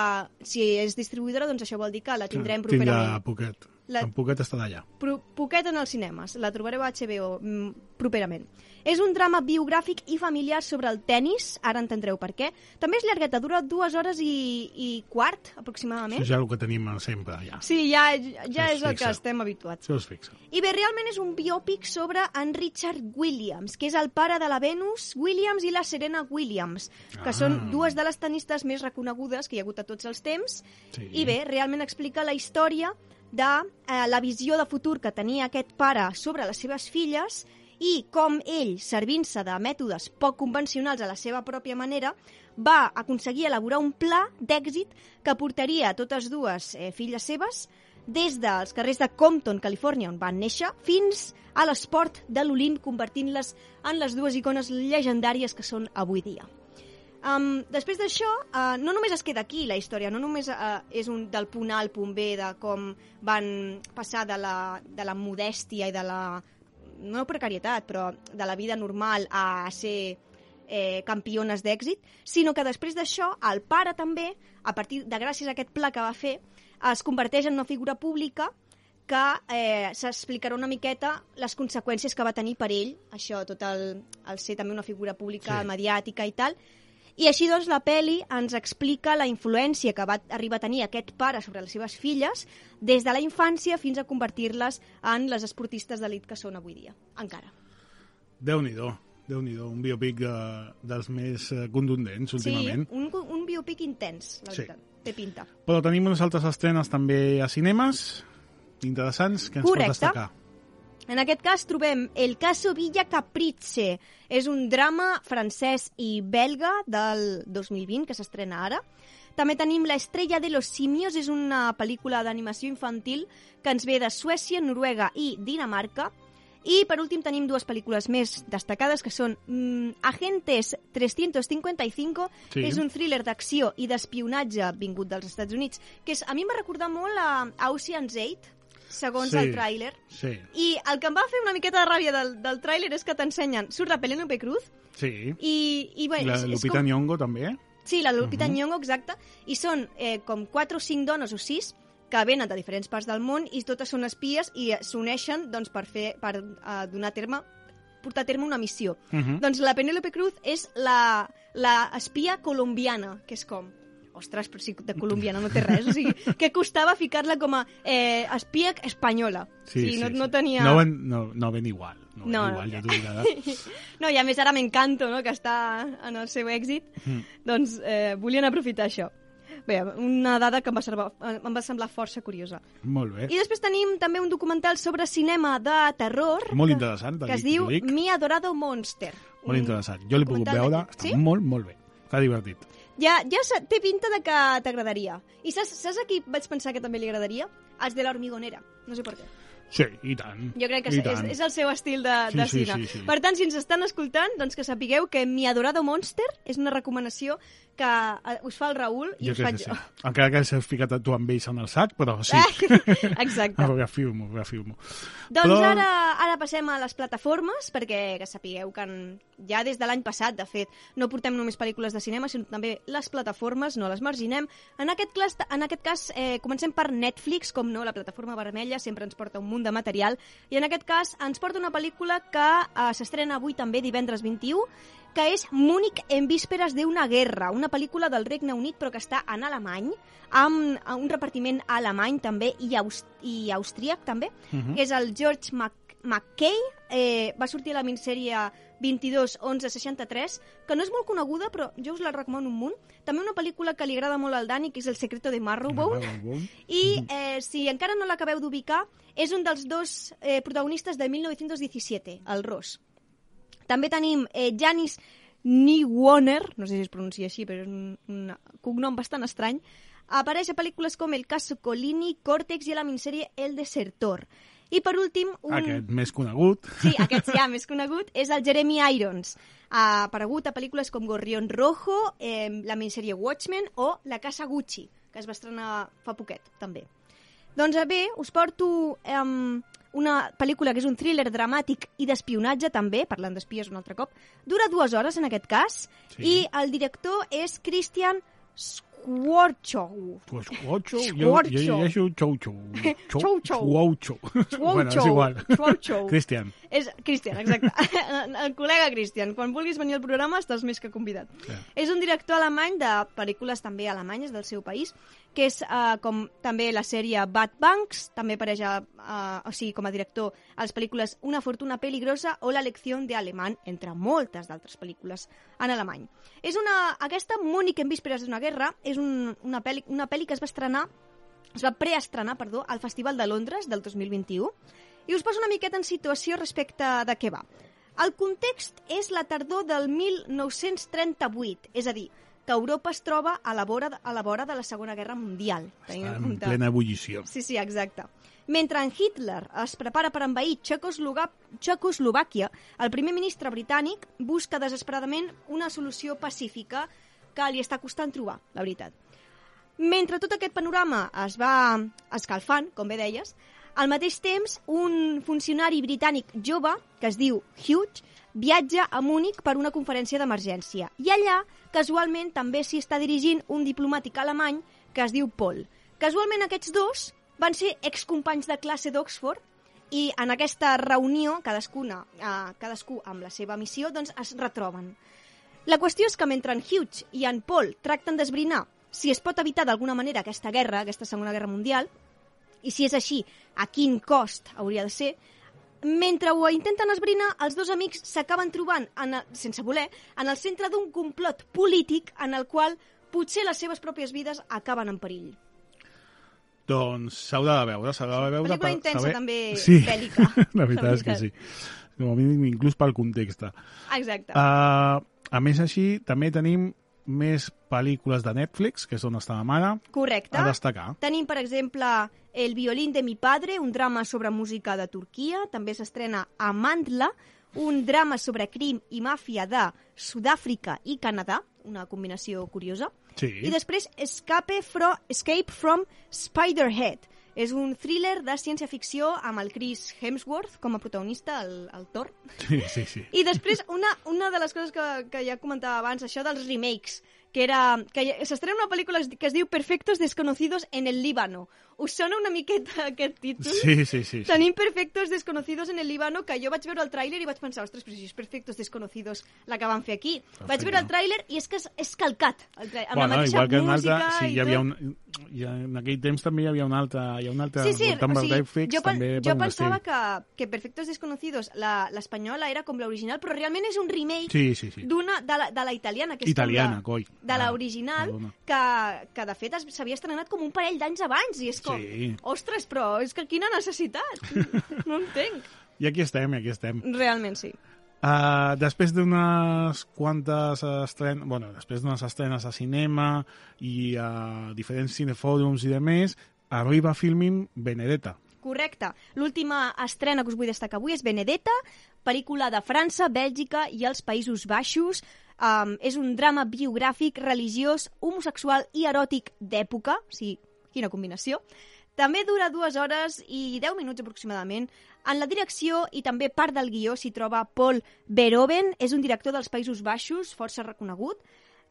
si és distribuïdora, doncs això vol dir que la tindrem Tindrà properament. poquet. La, En Poquet està d'allà. Poquet en els cinemes. La trobareu a HBO mm, properament. És un drama biogràfic i familiar sobre el tennis, ara entendreu per què. També és llargueta, dura dues hores i, i quart, aproximadament. Això és ja el que tenim sempre allà. Sí, ja, ja és el que estem habituats. Això es fixa. I bé, realment és un biòpic sobre en Richard Williams, que és el pare de la Venus Williams i la Serena Williams, que Ah. són dues de les tenistes més reconegudes que hi ha hagut a tots els temps. Sí. I bé, realment explica la història de eh, la visió de futur que tenia aquest pare sobre les seves filles i com ell, servint-se de mètodes poc convencionals a la seva pròpia manera, va aconseguir elaborar un pla d'èxit que portaria a totes dues eh, filles seves des dels carrers de Compton, Califòrnia, on van néixer, fins a l'esport de l'Olimp, convertint-les en les dues icones llegendàries que són avui dia. Um, després d'això, uh, no només es queda aquí la història, no només uh, és un del punt A al punt B de com van passar de la, de la modèstia i de la, no precarietat, però de la vida normal a ser eh, campiones d'èxit, sinó que després d'això el pare també, a partir de gràcies a aquest pla que va fer, es converteix en una figura pública que eh, s'explicarà una miqueta les conseqüències que va tenir per ell, això, tot el, el ser també una figura pública, Sí. mediàtica i tal, i així doncs la peli ens explica la influència que va arribar a tenir aquest pare sobre les seves filles des de la infància fins a convertir-les en les esportistes d'elit que són avui dia, encara. Déu-n'hi-do. déu nhi un biopic de, dels més eh, contundents últimament. Sí, un, un biopic intens, la Sí. veritat. Té pinta. Però tenim unes altres estrenes també a cinemes interessants que ens Correcte. pot destacar. En aquest cas trobem El caso Villa Caprice. És un drama francès i belga del 2020 que s'estrena ara. També tenim La estrella de los simios, és una pel·lícula d'animació infantil que ens ve de Suècia, Noruega i Dinamarca. I per últim tenim dues pel·lícules més destacades que són mm, Agentes 355, Sí. és un thriller d'acció i d'espionatge vingut dels Estats Units, que és, a mi em va recordar molt a Ocean's 8, segons Sí. el tràiler. Sí, I el que em va fer una miqueta de ràbia del, del tràiler és que t'ensenyen, surt la Penélope Cruz sí. i, i bé, La és, és Lupita com... Nyong'o també. eh? Sí, la Lupita Mhm. uh -huh. Nyong'o, exacte. I són eh, com quatre o cinc dones o sis que venen de diferents parts del món i totes són espies i eh, s'uneixen doncs, per, fer, per uh, donar a terme portar a terme una missió. Uh -huh. Doncs la Penélope Cruz és la, la espia colombiana, que és com... Ostres, però si de colombiana no té res. O sigui, què costava ficar-la com a eh, espia espanyola? Sí, no, no tenia... No ven, no, no ven igual. No, No, igual, no. ja t'ho. No, i a més ara m'encanto, no?, que està en el seu èxit. Mm. Doncs eh, volien aprofitar això. Bé, una dada que em va, servar, em va semblar força curiosa. Molt bé. I després tenim també un documental sobre cinema de terror Molt que, interessant, que es diu. Mi adorado monster. Molt interessant. Jo l'he pogut veure, està Sí? molt, molt bé. Està divertit. Ja, ja té pinta de que t'agradaria. I saps, saps a qui vaig pensar que també li agradaria? Els de la hormigonera. No sé per què. Sí, i tant. Jo crec que és, tant. és el seu estil de, Sí, de sí, cine. sí, sí. Per tant, si ens estan escoltant, doncs que sapigueu que Mi adorado monster és una recomanació que eh, us fa el Raül i Jo us faig sí. jo. Encara que s'ha ficat tu amb ells en el sac, però sí. Exacte. Reafirmo, reafirmo. Doncs Però- ara, ara passem a les plataformes, perquè que sapigueu que en, ja des de l'any passat, de fet, no portem només pel·lícules de cinema, sinó també les plataformes, no les marginem. En aquest, clas, en aquest cas, eh, comencem per Netflix, com no, la plataforma vermella sempre ens porta un munt de material, i en aquest cas ens porta una pel·lícula que eh, s'estrena avui també, divendres 21, que és Múnich en vísperes d'una guerra, una pel·lícula del Regne Unit però que està en alemany, amb eh, un repartiment alemany també i, aus i austríac també, Uh -huh. que és el George Mac McKay, eh, va sortir a la mininsèrie 22 11 63, que no és molt coneguda, però jo us la recomano un munt. També una pel·lícula que li agrada molt al Dani, que és El secreto de Marrowbone, i eh, si encara no l'acabeu d'ubicar, és un dels dos eh, protagonistes de 1917, el Ross. També tenim eh, Janis Niewöhner, no sé si es pronuncia així, però és un, un cognom bastant estrany, apareix a pel·lícules com El caso Colini, Cortex i a la mininsèrie El desertor. I per últim, un... Aquest més conegut. Sí, aquest ja més conegut és el Jeremy Irons. Ha aparegut a pel·lícules com Gorrión Rojo, eh, la minissèrie Watchmen o La Casa Gucci, que es va estrenar fa poquet, també. Doncs eh, bé, us porto eh, una pel·lícula que és un thriller dramàtic i d'espionatge també, parlant d'espies un altre cop. Dura dues hores en aquest cas Sí. i el director és Christian Schwarchow. Pues ocho, jo, jo llegeixo xou xou. Xou, xou. Xou xou. Bueno, és igual. Schwarchow. Cristian. És Cristian, exacte. el col·lega Cristian. Quan vulguis venir al programa estàs més que convidat. Ja. És un director alemany de pel·lícules també alemanyes del seu país, que és uh, com també la sèrie Bad Banks, també apareix a, uh, o sigui, com a director a les pel·lícules Una fortuna peligrosa o La lecció de entre moltes d'altres pel·lícules en alemany. És una, aquesta Múnich en vísperes d'una guerra és un, una, pel·li, una pel·li que es va estrenar es va preestrenar, perdó, al Festival de Londres del 2021 i us poso una miqueta en situació respecte de què va. El context és la tardor del 1938, és a dir, que Europa es troba a la vora, a la vora de la Segona Guerra Mundial. tenint Està en en plena ebullició. Sí, sí, exacte. Mentre en Hitler es prepara per envair Txecoslovàquia, el primer ministre britànic busca desesperadament una solució pacífica que li està costant trobar, la veritat. Mentre tot aquest panorama es va escalfant, com bé deies, al mateix temps, un funcionari britànic jove, que es diu Hugh, viatja a Múnich per una conferència d'emergència. I allà, casualment, també s'hi està dirigint un diplomàtic alemany que es diu Paul. Casualment, aquests dos van ser excompanys de classe d'Oxford i en aquesta reunió, cadascuna, eh, cadascú amb la seva missió, doncs es retroben. La qüestió és que mentre en Hugh i en Paul tracten d'esbrinar si es pot evitar d'alguna manera aquesta guerra, aquesta Segona Guerra Mundial, i si és així, a quin cost hauria de ser, mentre ho intenten esbrinar, els dos amics s'acaben trobant, en el, sense voler, en el centre d'un complot polític en el qual potser les seves pròpies vides acaben en perill. Doncs s'haurà de veure, s'haurà de veure... Pel·lícula intensa, saber- també, sí. bèl·lica, la veritat és que sí. Com a mínim, inclús pel context. Exacte. Uh, a més, així, també tenim més pel·lícules de Netflix, que és on estàvem ara, Correcte. a destacar. Tenim, per exemple, El violín de mi padre, un drama sobre música de Turquia. També s'estrena Amandla, un drama sobre crim i màfia de Sud-àfrica i Canadà, una combinació curiosa. Sí. I després Escape, fro Escape from Spiderhead. És un thriller de ciència-ficció amb el Chris Hemsworth com a protagonista, el, el Thor. Sí, sí, sí. I després, una, una de les coses que, que ja comentava abans, això dels remakes, que era que s'estrena una pel·lícula que es diu Perfectos desconocidos en el Líbano. Us sona una miqueta aquest títol? Sí, sí, sí. sí. Tenim Perfectos desconocidos en el Líbano, que jo vaig veure el tràiler i vaig pensar, ostres, però si és Perfectos desconocidos la que van fer aquí. Vaig veure el tràiler i és que és, és calcat, el tràiler, amb la mateixa igual que música altre, sí, i hi havia un, hi ha, en aquell temps també hi havia un altre, hi ha un altre Sí, sí, voltant o sigui, Netflix, jo, també jo pensava que, que Perfectos Desconocidos, la- l'espanyola era com l'original, però realment és un remake Sí, sí, sí. d'una de, la, de la italiana, que és Italiana, com coi. la, de Ah, l'original, que, que de fet s'havia estrenat com un parell d'anys abans, i és com, Sí. ostres, però és que quina necessitat, no entenc. I aquí estem, i aquí estem. Realment sí. Uh, després d'unes quantes estrenes, bueno, després d'unes estrenes a cinema i a diferents cinefòrums i de més, arriba Filmin Benedetta. Correcte. L'última estrena que us vull destacar avui és Benedetta, pel·lícula de França, Bèlgica i els Països Baixos. Um, és un drama biogràfic, religiós, homosexual i eròtic d'època, o sigui, quina combinació. També dura dues hores i 10 minuts aproximadament. En la direcció i també part del guió s'hi troba Paul Verhoeven, és un director dels Països Baixos, força reconegut.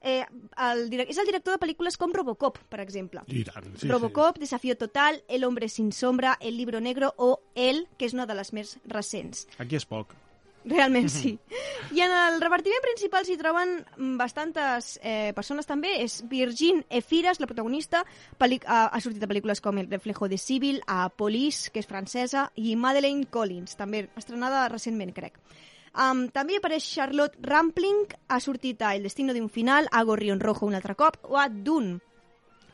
Eh, el, és el director de pel·lícules com Robocop, per exemple. I tant, sí, Robocop, Desafío Total, El hombre sin sombra, El libro negro o El, que és una de les més recents. sí. Aquí és poc. Realment sí. I en el repartiment principal s'hi troben mm, bastantes eh, persones també. És Virgin Efires, la protagonista. Ha, ha sortit a pel·lícules com El reflejo de Sibyl, a Police, que és francesa, i Madeleine Collins, també estrenada recentment, crec. Um, també apareix Charlotte Rampling, ha sortit a El destino de un final, a Gorrión Rojo un altre cop, o a Dune,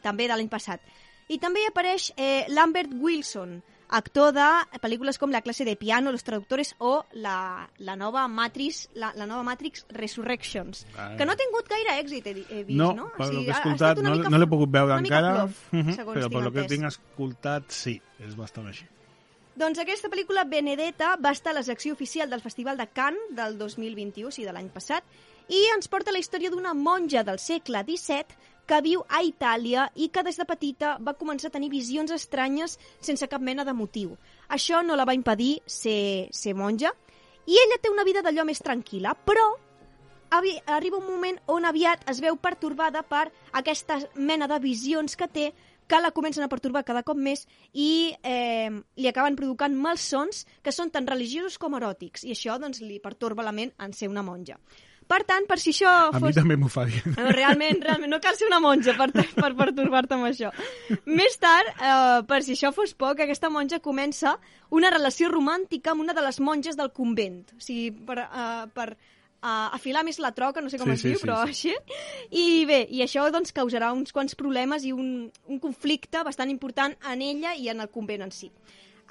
també de l'any passat. I també apareix eh, Lambert Wilson, actor de pel·lícules com La classe de piano, Los traductores o la, la nova Matrix, la, la nova Matrix Resurrections, Ah. que no ha tingut gaire èxit, he, he vist, No, no? per O sigui, que he ha escoltat, no, mica no l'he pogut veure encara, plof, mhm, segons però per lo que tinc escoltat, sí, és bastant així. Doncs aquesta pel·lícula, Benedetta, va estar a la secció oficial del Festival de Cannes del 2021, o sigui, de l'any passat, i ens porta la història d'una monja del segle XVII que viu a Itàlia i que des de petita va començar a tenir visions estranyes sense cap mena de motiu. Això no la va impedir ser, ser monja, i ella té una vida d'allò més tranquil·la, però arriba un moment on aviat es veu pertorbada per aquesta mena de visions que té que la comencen a pertorbar cada cop més i eh, li acaben provocant malsons que són tan religiosos com eròtics i això doncs, li pertorba la ment en ser una monja. Per tant, per si això A mi fos... també m'ho faria. No, realment, realment, no cal ser una monja per, per pertorbar-te amb això. Més tard, eh, per si això fos poc, aquesta monja comença una relació romàntica amb una de les monges del convent. O sigui, per, eh, per eh, afilar més la troca, no sé com Sí, es sí, diu, sí, però sí. així. I bé, i això doncs, causarà uns quants problemes i un, un conflicte bastant important en ella i en el convent en si.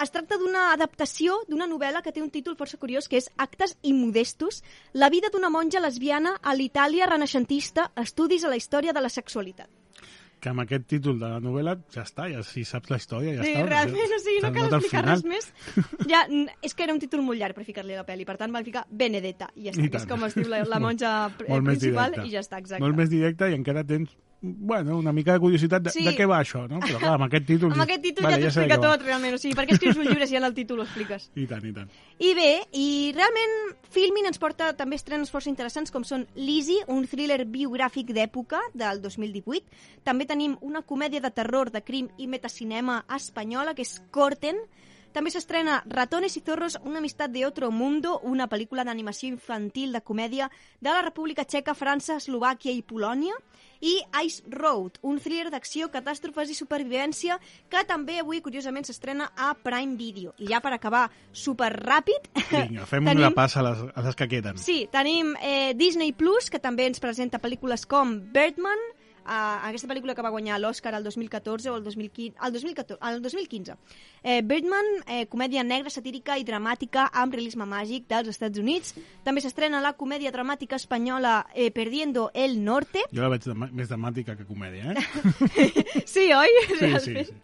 Es tracta d'una adaptació d'una novel·la que té un títol força curiós, que és Actes immodestos, la vida d'una monja lesbiana a l'Itàlia renaixentista, estudis a la història de la sexualitat. Que amb aquest títol de la novel·la ja està, ja si saps la història, ja sí, està. realment, o sigui, no cal explicar res més. Ja, és que era un títol molt llarg per ficar-li la pel·li, per tant van ficar Benedetta, i ja està, I és com es diu la, la monja pr- Molt principal, directe. i ja està, exacte. Molt més directe i encara tens bueno, una mica de curiositat de, Sí. de què va això, no? Però clar, amb aquest títol... Amb aquest títol vale, ja què va. tot, realment. O sigui, per què escrius un llibre si ja en el títol ho expliques? I tant, i tant. I bé, i realment Filmin ens porta també estrenes força interessants com són Lizzie, un thriller biogràfic d'època del 2018. També tenim una comèdia de terror, de crim i metacinema espanyola que és Corten. També s'estrena Ratones y Zorros, una amistat de otro mundo, una pel·lícula d'animació infantil de comèdia de la República Txeca, França, Eslovàquia i Polònia. I Ice Road, un thriller d'acció, catàstrofes i supervivència que també avui, curiosament, s'estrena a Prime Video. I ja per acabar super ràpid... Vinga, fem un repàs a les, a les que queden. Sí, tenim eh, Disney Plus, que també ens presenta pel·lícules com Birdman, eh, aquesta pel·lícula que va guanyar l'Oscar el 2014 o el 2015, el 2014, el 2015. Eh, Birdman, eh, comèdia negra, satírica i dramàtica amb realisme màgic dels Estats Units. També s'estrena la comèdia dramàtica espanyola eh, Perdiendo el Norte. Jo la veig de, més dramàtica que comèdia, eh? Sí, oi? Sí, sí, sí.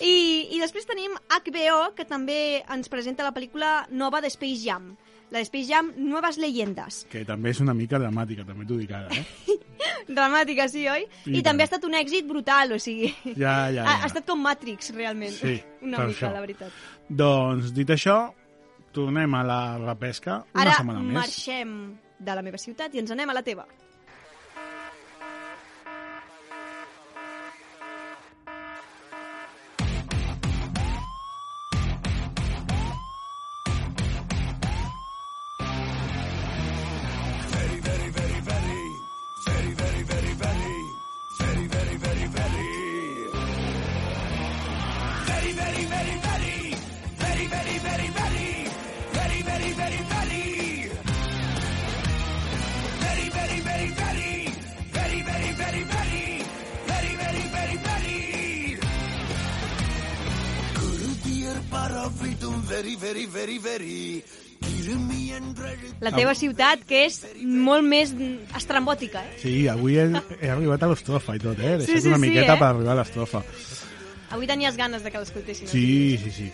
I, I després tenim HBO, que també ens presenta la pel·lícula nova de Space Jam. La de Space Jam, Nuevas Leyendas. Que també és una mica dramàtica, també t'ho dic ara, eh? Dramàtica, sí, oi? I I, tant. també ha estat un èxit brutal, o sigui... Ja, ja, Ha, ja. ha estat com Matrix, realment. Sí, Una per mica, això. la veritat. Doncs, dit això, tornem a la repesca una Ara setmana més. marxem de la meva ciutat i ens anem a la teva. La teva ciutat, que és molt més estrambòtica, eh? Sí, avui he, he arribat a l'estrofa i tot, eh? He Sí, deixat sí, una sí, miqueta eh? per arribar a l'estrofa. Avui tenies ganes de que l'escoltessin. eh? Sí, sí, sí.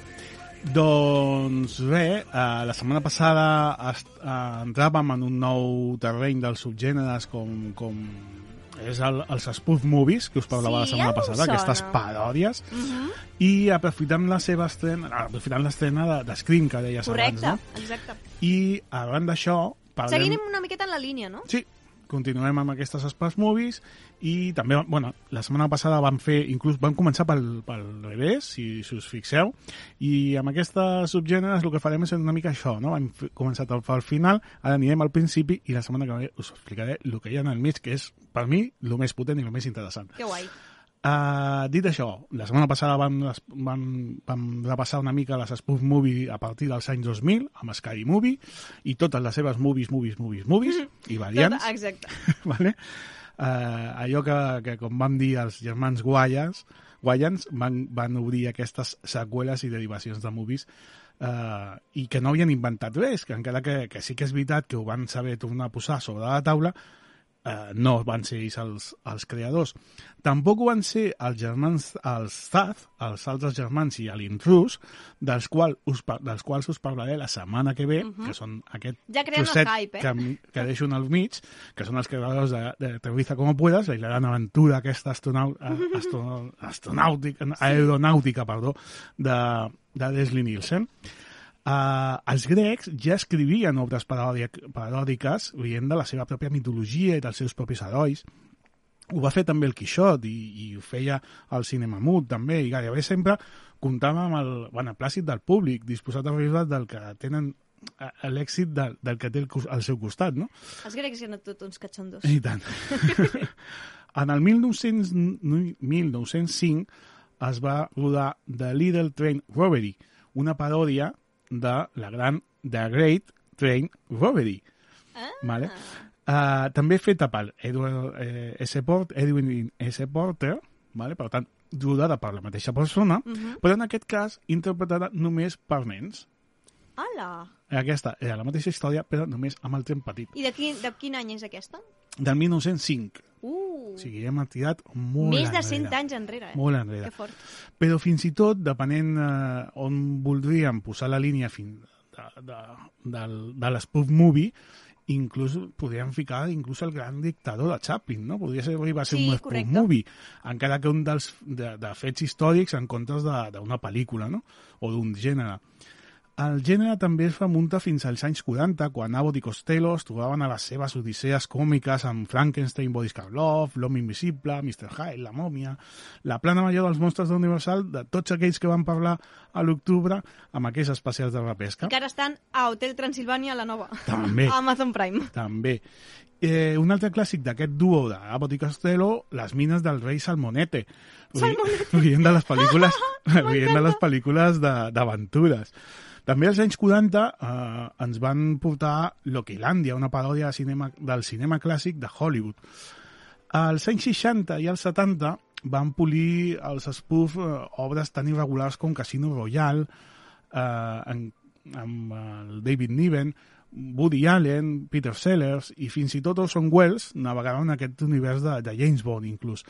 Doncs bé, eh, la setmana passada est, eh, entràvem en un nou terreny dels subgèneres com, com és el, els spoof movies, que us parlava Sí, la setmana passada, sona. aquestes paròdies, Uh -huh. i aprofitant la seva estrena, aprofitant l'estrena de, de Scream, que deies Correcte, abans, no? exacte. I arran d'això... parlem- Seguim una miqueta en la línia, no? Sí, continuem amb aquestes Spaz Movies i també, bueno, la setmana passada vam fer, inclús vam començar pel, pel revés, si, si us fixeu, i amb aquestes subgèneres el que farem és una mica això, no? Hem començat al, al final, ara anirem al principi i la setmana que ve us explicaré el que hi ha en el mig, que és, per mi, el més potent i el més interessant. Que guai. Uh, dit això, la setmana passada vam, vam, vam repassar una mica les spoof movie a partir dels anys 2000, amb Sky Movie, i totes les seves movies, movies, movies, movies, i variants Tot, exacte. vale? Uh, allò que, que, com vam dir els germans Guayans, Guayans van, van obrir aquestes seqüeles i derivacions de movies uh, i que no havien inventat res, que encara que, que sí que és veritat que ho van saber tornar a posar sobre la taula, eh, no van ser ells els, els creadors. Tampoc van ser els germans, els Zaz, els altres germans i l'Intrus, dels, qual us, dels quals us parlaré la setmana que ve, que són aquest Ja trosset hype, eh? que, que deixo el mig, que són els creadors de, de Aterriza como puedas, la gran aventura aquesta astronau, a- astro, astronàutica, aeronàutica, perdó, de, de Leslie Nielsen. Uh, els grecs ja escrivien obres paròdiques veient de la seva pròpia mitologia i dels seus propis herois. Ho va fer també el Quixot i, i ho feia el cinema mut també i gairebé sempre comptava amb el beneplàcit del públic disposat a riure del que tenen eh, l'èxit del, del que té al, cos- al seu costat, no? Els grecs eren tots uns catxondos. I tant. en el 1900, 1905 es va rodar The Little Train Robbery, una paròdia de la gran The Great Train Robbery. Ah. Vale? Uh, també feta per Edward eh, S. Port, Edwin S. Porter, vale? per tant, rodada per la mateixa persona, uh -huh. però en aquest cas interpretada només per nens. Hola! Aquesta era la mateixa història, però només amb el tren petit. I de quin, de quin any és aquesta? Del 1905. Uh, O sigui, hem tirat molt més de enrere. 100 anys enrere, eh? Molt enrere. Que fort. Però fins i tot, depenent eh, on voldríem posar la línia fin, de, de, de, de l'spoof movie, inclús podríem ficar inclús el gran dictador de Chaplin, no? Podria ser, arribar a ser Sí, un spoof correcte. movie, encara que un dels de, de fets històrics en comptes de- d'una pel·lícula, no? O d'un gènere. El gènere també es remunta fins als anys 40, quan Abbott i Costello es trobaven a les seves odisees còmiques amb Frankenstein, Boris Karloff, L'home invisible, Mr. Hyde, La mòmia, la plana major dels monstres d'Universal, de tots aquells que van parlar a l'octubre amb aquells especials de repesca. Que ara estan a Hotel Transilvània, la nova. També. A Amazon Prime. També. Eh, un altre clàssic d'aquest duo d'Abbott i Costello, les mines del rei Salmonete. Salmonete. Rient de les pel·lícules, rient de les pel·lícules d'aventures. També als anys 40 eh, ens van portar Loquilàndia, una paròdia de cinema, del cinema clàssic de Hollywood. Als anys 60 i als 70 van polir els spoof eh, obres tan irregulars com Casino Royale, eh, en, amb el David Niven, Woody Allen, Peter Sellers i fins i tot Orson Welles navegaven en aquest univers de, de James Bond inclús.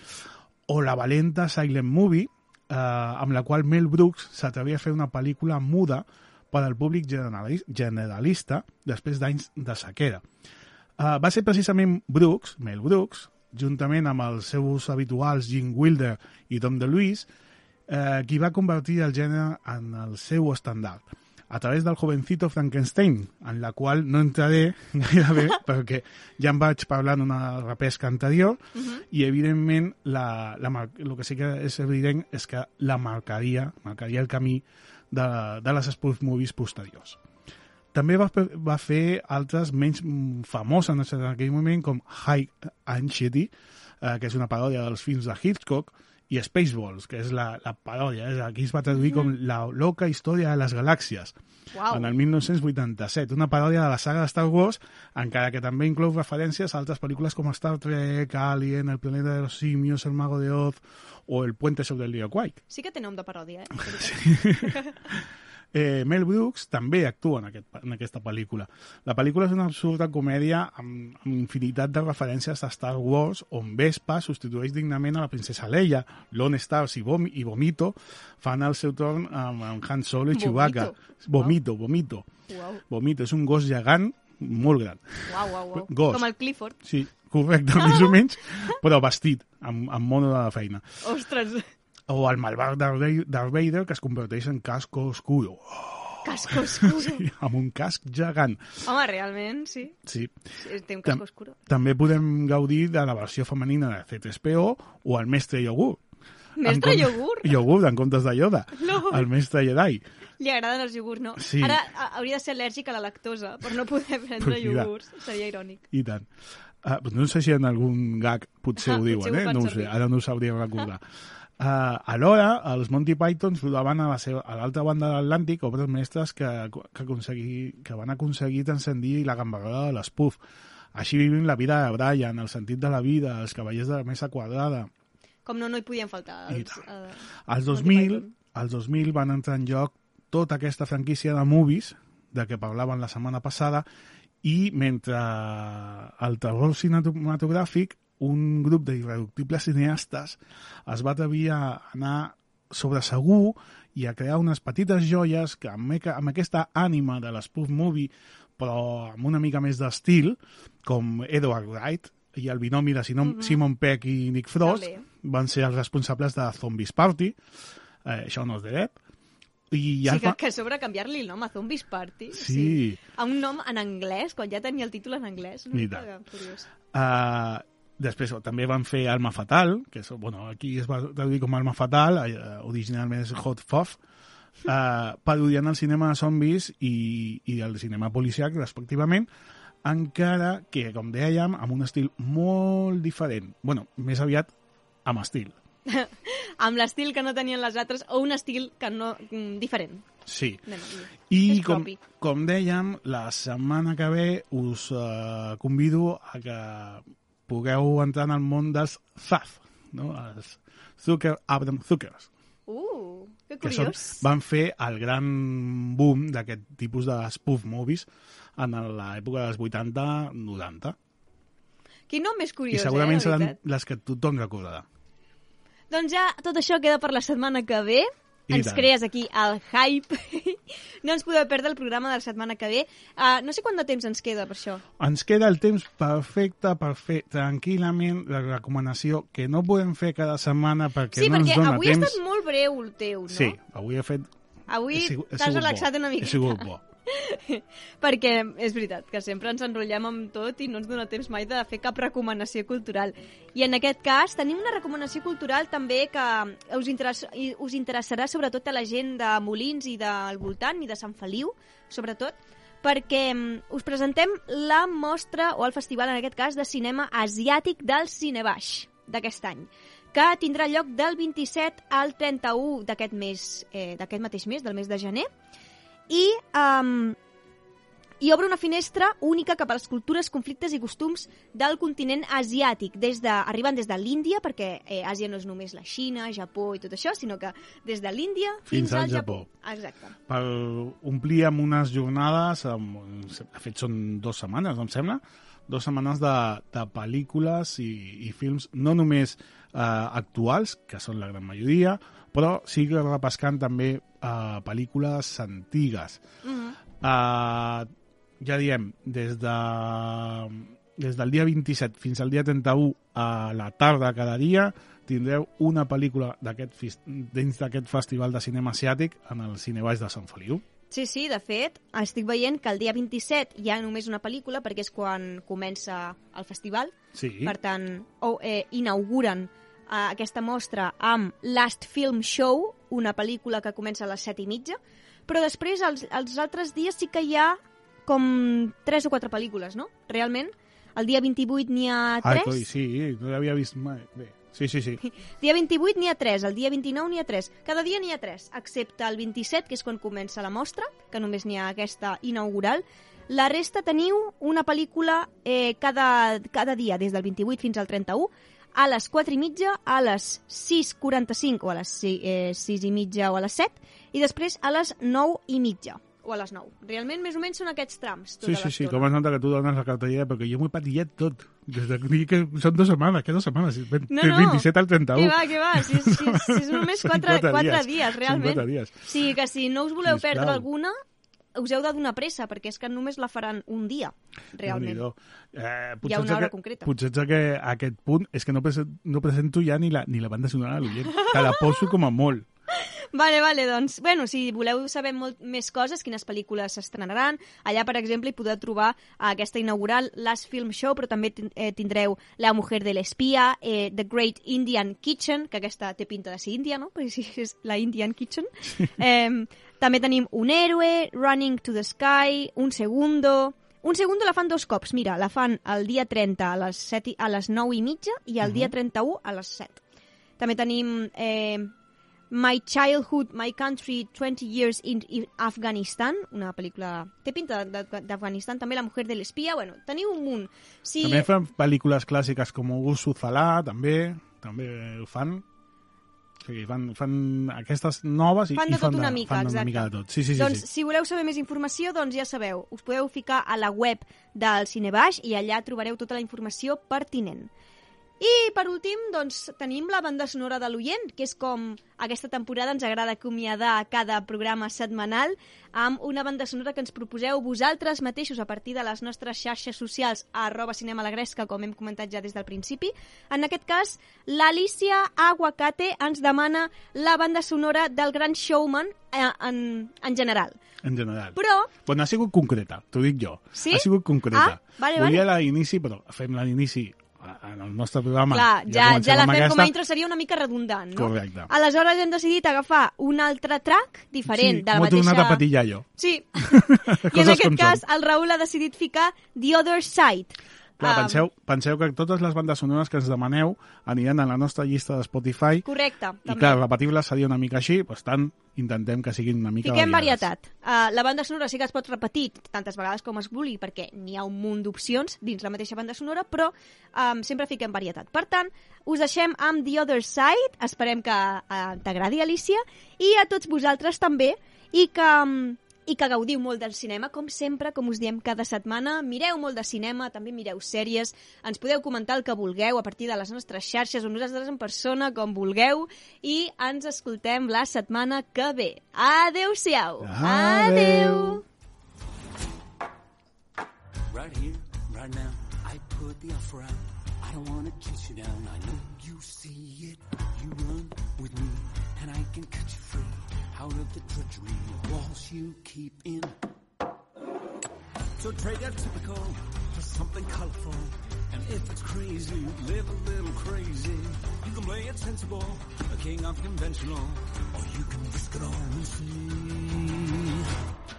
O la valenta Silent Movie, eh, amb la qual Mel Brooks s'atrevia a fer una pel·lícula muda per al públic generali- generalista després d'anys de sequera. Uh, va ser precisament Brooks, Mel Brooks, juntament amb els seus habituals Gene Wilder i Tom DeLuise, eh, qui va convertir el gènere en el seu estandard a través del jovencito Frankenstein, en la qual no entraré gairebé perquè ja en vaig parlar en una repesca anterior uh -huh. i evidentment la, la, el que sí que és evident és que la marcaria, marcaria el camí de, de les spoof movies posteriors. També va, va fer altres menys famoses en aquell moment, com High Anxiety, eh, que és una paròdia dels films de Hitchcock, i Spaceballs, que és la, la paròdia, és, aquí es va traduir com La loca història de les galàxies, Uau. en el 1987, una paròdia de la saga de Star Wars, encara que també inclou referències a altres pel·lícules com Star Trek, Alien, El planeta de los simios, El mago de Oz o El puente sobre el río Kwai. Sí que té nom de paròdia, eh? Eh, Mel Brooks també actua en, aquest, en aquesta pel·lícula. La pel·lícula és una absurda comèdia amb, amb infinitat de referències a Star Wars, on Vespa substitueix dignament a la princesa Leia. Lone Stars i, Vom i Vomito fan el seu torn amb, amb Han Solo i Chewbacca. Vomito, Vomito. Uau, Vomito és un gos gegant molt gran. uau, uau, uau. Gos. Com el Clifford. Sí, correcte, més o menys, però vestit, amb, amb mono de la feina. Ostres, O el malvat Darth Vader- que es converteix en casco oscuro. casco oscuro. Sí, amb un casc gegant. Home, realment, sí. Sí. sí té un Tam- casco oscuro. També podem gaudir de la versió femenina de C3PO o el mestre Yogur. Mestre En com- iogurt? Iogurt, en comptes de Yoda. No. El mestre Jedi. Li agraden els iogurts, no? Sí. Ara hauria de ser al·lèrgic a la lactosa per no poder prendre Pues iogurts. Seria irònic. I tant. Uh, no sé si en algun gag potser Ah, ho diuen, potser ho eh? No ho sé, ara no ho sabria recordar. Uh, alhora, els Monty Pythons rodaven a la seva- a l'altra banda de l'Atlàntic obres mestres que, que, que van aconseguir transcendir la gambarrada de l'espuf. Així vivim la vida de Brian, el sentit de la vida, els cavallers de la mesa quadrada, Com no, no hi podien faltar. Els, uh, Monty 2000, Python. als 2000 van entrar en joc tota aquesta franquícia de movies de què parlaven la setmana passada i mentre el terror cinematogràfic un grup d'irreductibles cineastes es va atrevir a anar sobre segur i a crear unes petites joies que amb, amb aquesta ànima de l'spoof movie però amb una mica més d'estil com Edward Wright i el binomi de Simon, Simon Peck i Nick Frost També. van ser els responsables de Zombies Party, eh, això no és de Depp, I Ja sí, que, fa... que a sobre canviar-li el nom a Zombies Party. Sí. A un nom en anglès, quan ja tenia el títol en anglès. Una I mica curiós. Uh, després també van fer Alma Fatal, que és, bueno, aquí es va traduir com Alma Fatal, uh, originalment és Hot Fuzz, uh, parodiant el cinema de zombis i, i el cinema policiac, respectivament, encara que, com dèiem, amb un estil molt diferent. bueno, més aviat amb estil. Amb l'estil que no tenien les altres, o un estil que no mm, diferent. Sí. I com, com dèiem, la setmana que ve us uh, convido a que pugueu entrar en el món dels Zaz, no? els Zucker, Abram Zuckers, Uh, que que són, curiós. van fer el gran boom d'aquest tipus de spoof movies en l'època dels 80-90. Quin nom més I curiós, segurament eh, seran les que tothom recordarà. Doncs ja tot això queda per la setmana que ve. I ens tant. crees aquí el hype. no ens podeu perdre el programa de la setmana que ve. Uh, no sé quant de temps ens queda per això. Ens queda el temps perfecte per fer tranquil·lament la recomanació que no podem fer cada setmana perquè sí, no ens perquè dona avui ha temps. estat molt breu el teu, no? Sí, avui he fet... Avui t'has relaxat bo. una miqueta. He sigut bo. perquè és veritat que sempre ens enrotllem amb tot i no ens dona temps mai de fer cap recomanació cultural. I en aquest cas tenim una recomanació cultural també que us, interess i us interessarà sobretot a la gent de Molins i del voltant i de Sant Feliu, sobretot, perquè mm, us presentem la mostra, o el festival en aquest cas, de cinema asiàtic del Cinebaix d'aquest any que tindrà lloc del 27 al 31 d'aquest mes, eh, d'aquest mateix mes, del mes de gener, i, um, i obre una finestra única cap a les cultures, conflictes i costums del continent asiàtic, des de, arribant des de l'Índia, perquè eh, Àsia no és només la Xina, Japó i tot això, sinó que des de l'Índia fins, Fins al Japó. Japó. Exacte. Per omplir amb unes jornades, amb, de fet són dues setmanes, em sembla, dues setmanes de, de pel·lícules i, i films, no només eh, actuals, que són la gran majoria, però sí que repescant també eh, pel·lícules antigues. Mm -hmm. Uh, ja diem, des, de, des del dia 27 fins al dia 31 a la tarda cada dia tindreu una pel·lícula dins d'aquest festival de cinema asiàtic en el Cinebaix de Sant Feliu. Sí, sí, de fet, estic veient que el dia 27 hi ha només una pel·lícula perquè és quan comença el festival. Sí, Per tant, o, eh, inauguren eh, aquesta mostra amb Last Film Show, una pel·lícula que comença a les set i mitja, però després, els, els altres dies sí que hi ha com tres o quatre pel·lícules, no? Realment. El dia 28 n'hi ha ah, tres. coi, sí, no l'havia vist mai. Bé, sí, sí, sí. Dia 28 n'hi ha 3, el dia 29 n'hi ha 3. Cada dia n'hi ha 3, excepte el 27, que és quan comença la mostra, que només n'hi ha aquesta inaugural. La resta teniu una pel·lícula eh, cada, cada dia, des del 28 fins al 31, a les 4 i mitja, a les 6.45 o a les 6, eh, 6 i mitja o a les 7, i després a les 9 i mitja o a les 9. Realment, més o menys són aquests trams. Tota Sí, sí, sí, com es nota que tu dones la cartellera, perquè jo m'ho he patillat tot. Des de dir que són dues setmanes, que dues setmanes? No, no. 27 al 31. Que va, que va, si, si, si és només Són 4, quatre 4 dies. realment. quatre dies. O sigui que si no us voleu Sisplau. perdre alguna, us heu de donar pressa, perquè és que només la faran un dia, realment. Eh, Hi ha una hora que, concreta. Potser ets que a aquest punt és que no, presento, no presento ja ni la, ni la banda sonora a l'oient. Te la poso com a molt. Vale, vale, doncs, bueno, si voleu saber molt més coses, quines pel·lícules s'estrenaran, allà, per exemple, hi podeu trobar aquesta inaugural Last Film Show, però també eh, tindreu La mujer de l'espia, eh, The Great Indian Kitchen, que aquesta té pinta de ser índia, no? Perquè sí, és la Indian Kitchen. Eh, també tenim Un héroe, Running to the Sky, Un segundo... Un segundo la fan dos cops, mira, la fan el dia 30 a les, 7, i- a les 9 i mitja i el dia 31 a les 7. També tenim eh, My Childhood, My Country, 20 Years in, in Afghanistan, una pel·lícula... Té pinta d'Afganistan, també La mujer de l'espia, bueno, teniu un munt. Sí, També fan pel·lícules clàssiques com Ursu Zalà, també, també ho fan. Sigui, fan, fan aquestes noves i, Fan i de tot fan, una mica, fan una exacte. mica de tot. Sí, sí, sí. doncs, sí. si voleu saber més informació, doncs ja sabeu, us podeu ficar a la web del Cinebaix i allà trobareu tota la informació pertinent. I, per últim, doncs, tenim la banda sonora de l'oient, que és com aquesta temporada ens agrada acomiadar cada programa setmanal amb una banda sonora que ens proposeu vosaltres mateixos a partir de les nostres xarxes socials a arroba cinema la gresca, com hem comentat ja des del principi. En aquest cas, l'Alicia Aguacate ens demana la banda sonora del Gran Showman eh, en, en general. En general. Però, Bueno, ha sigut concreta, t'ho dic jo. Sí? Ha sigut concreta. Ah, vale, Volia vale. la d'inici, però fem la d'inici en el nostre programa. clar, ja, comencem ja la fem com a intro seria una mica redundant, no? Correcte. Aleshores hem decidit agafar un altre track diferent sí, de la m'ho he tornat mateixa... a patillar jo. Sí. I en aquest cas el Raül ha decidit ficar The Other Side. Clar, Um, penseu, penseu que totes les bandes sonores que ens demaneu aniran a la nostra llista de Spotify Correcte, i també. clar, repetir-les seria una mica així, doncs tant intentem que siguin una mica Fiquem variades. varietat. Uh, la banda sonora sí que es pot repetir tantes vegades com es vulgui, perquè n'hi ha un munt d'opcions dins la mateixa banda sonora, però um, sempre fiquem varietat. Per tant, us deixem amb The Other Side, esperem que uh, t'agradi, Alicia, i a tots vosaltres també, i que, um, i que gaudiu molt del cinema, com sempre, com us diem cada setmana. Mireu molt de cinema, també mireu sèries, ens podeu comentar el que vulgueu a partir de les nostres xarxes o nosaltres en persona, com vulgueu, i ens escoltem la setmana que ve. Adeu-siau! Adeu. Right here, right now, I put the offer out. I don't wanna chase you down. I know you see it. You run with me, and I can cut you free out of the drudgery of walls you keep in. So trade that typical for something colorful. And if it's crazy, live a little crazy. You can play it sensible, a king of conventional, or you can risk it all and see.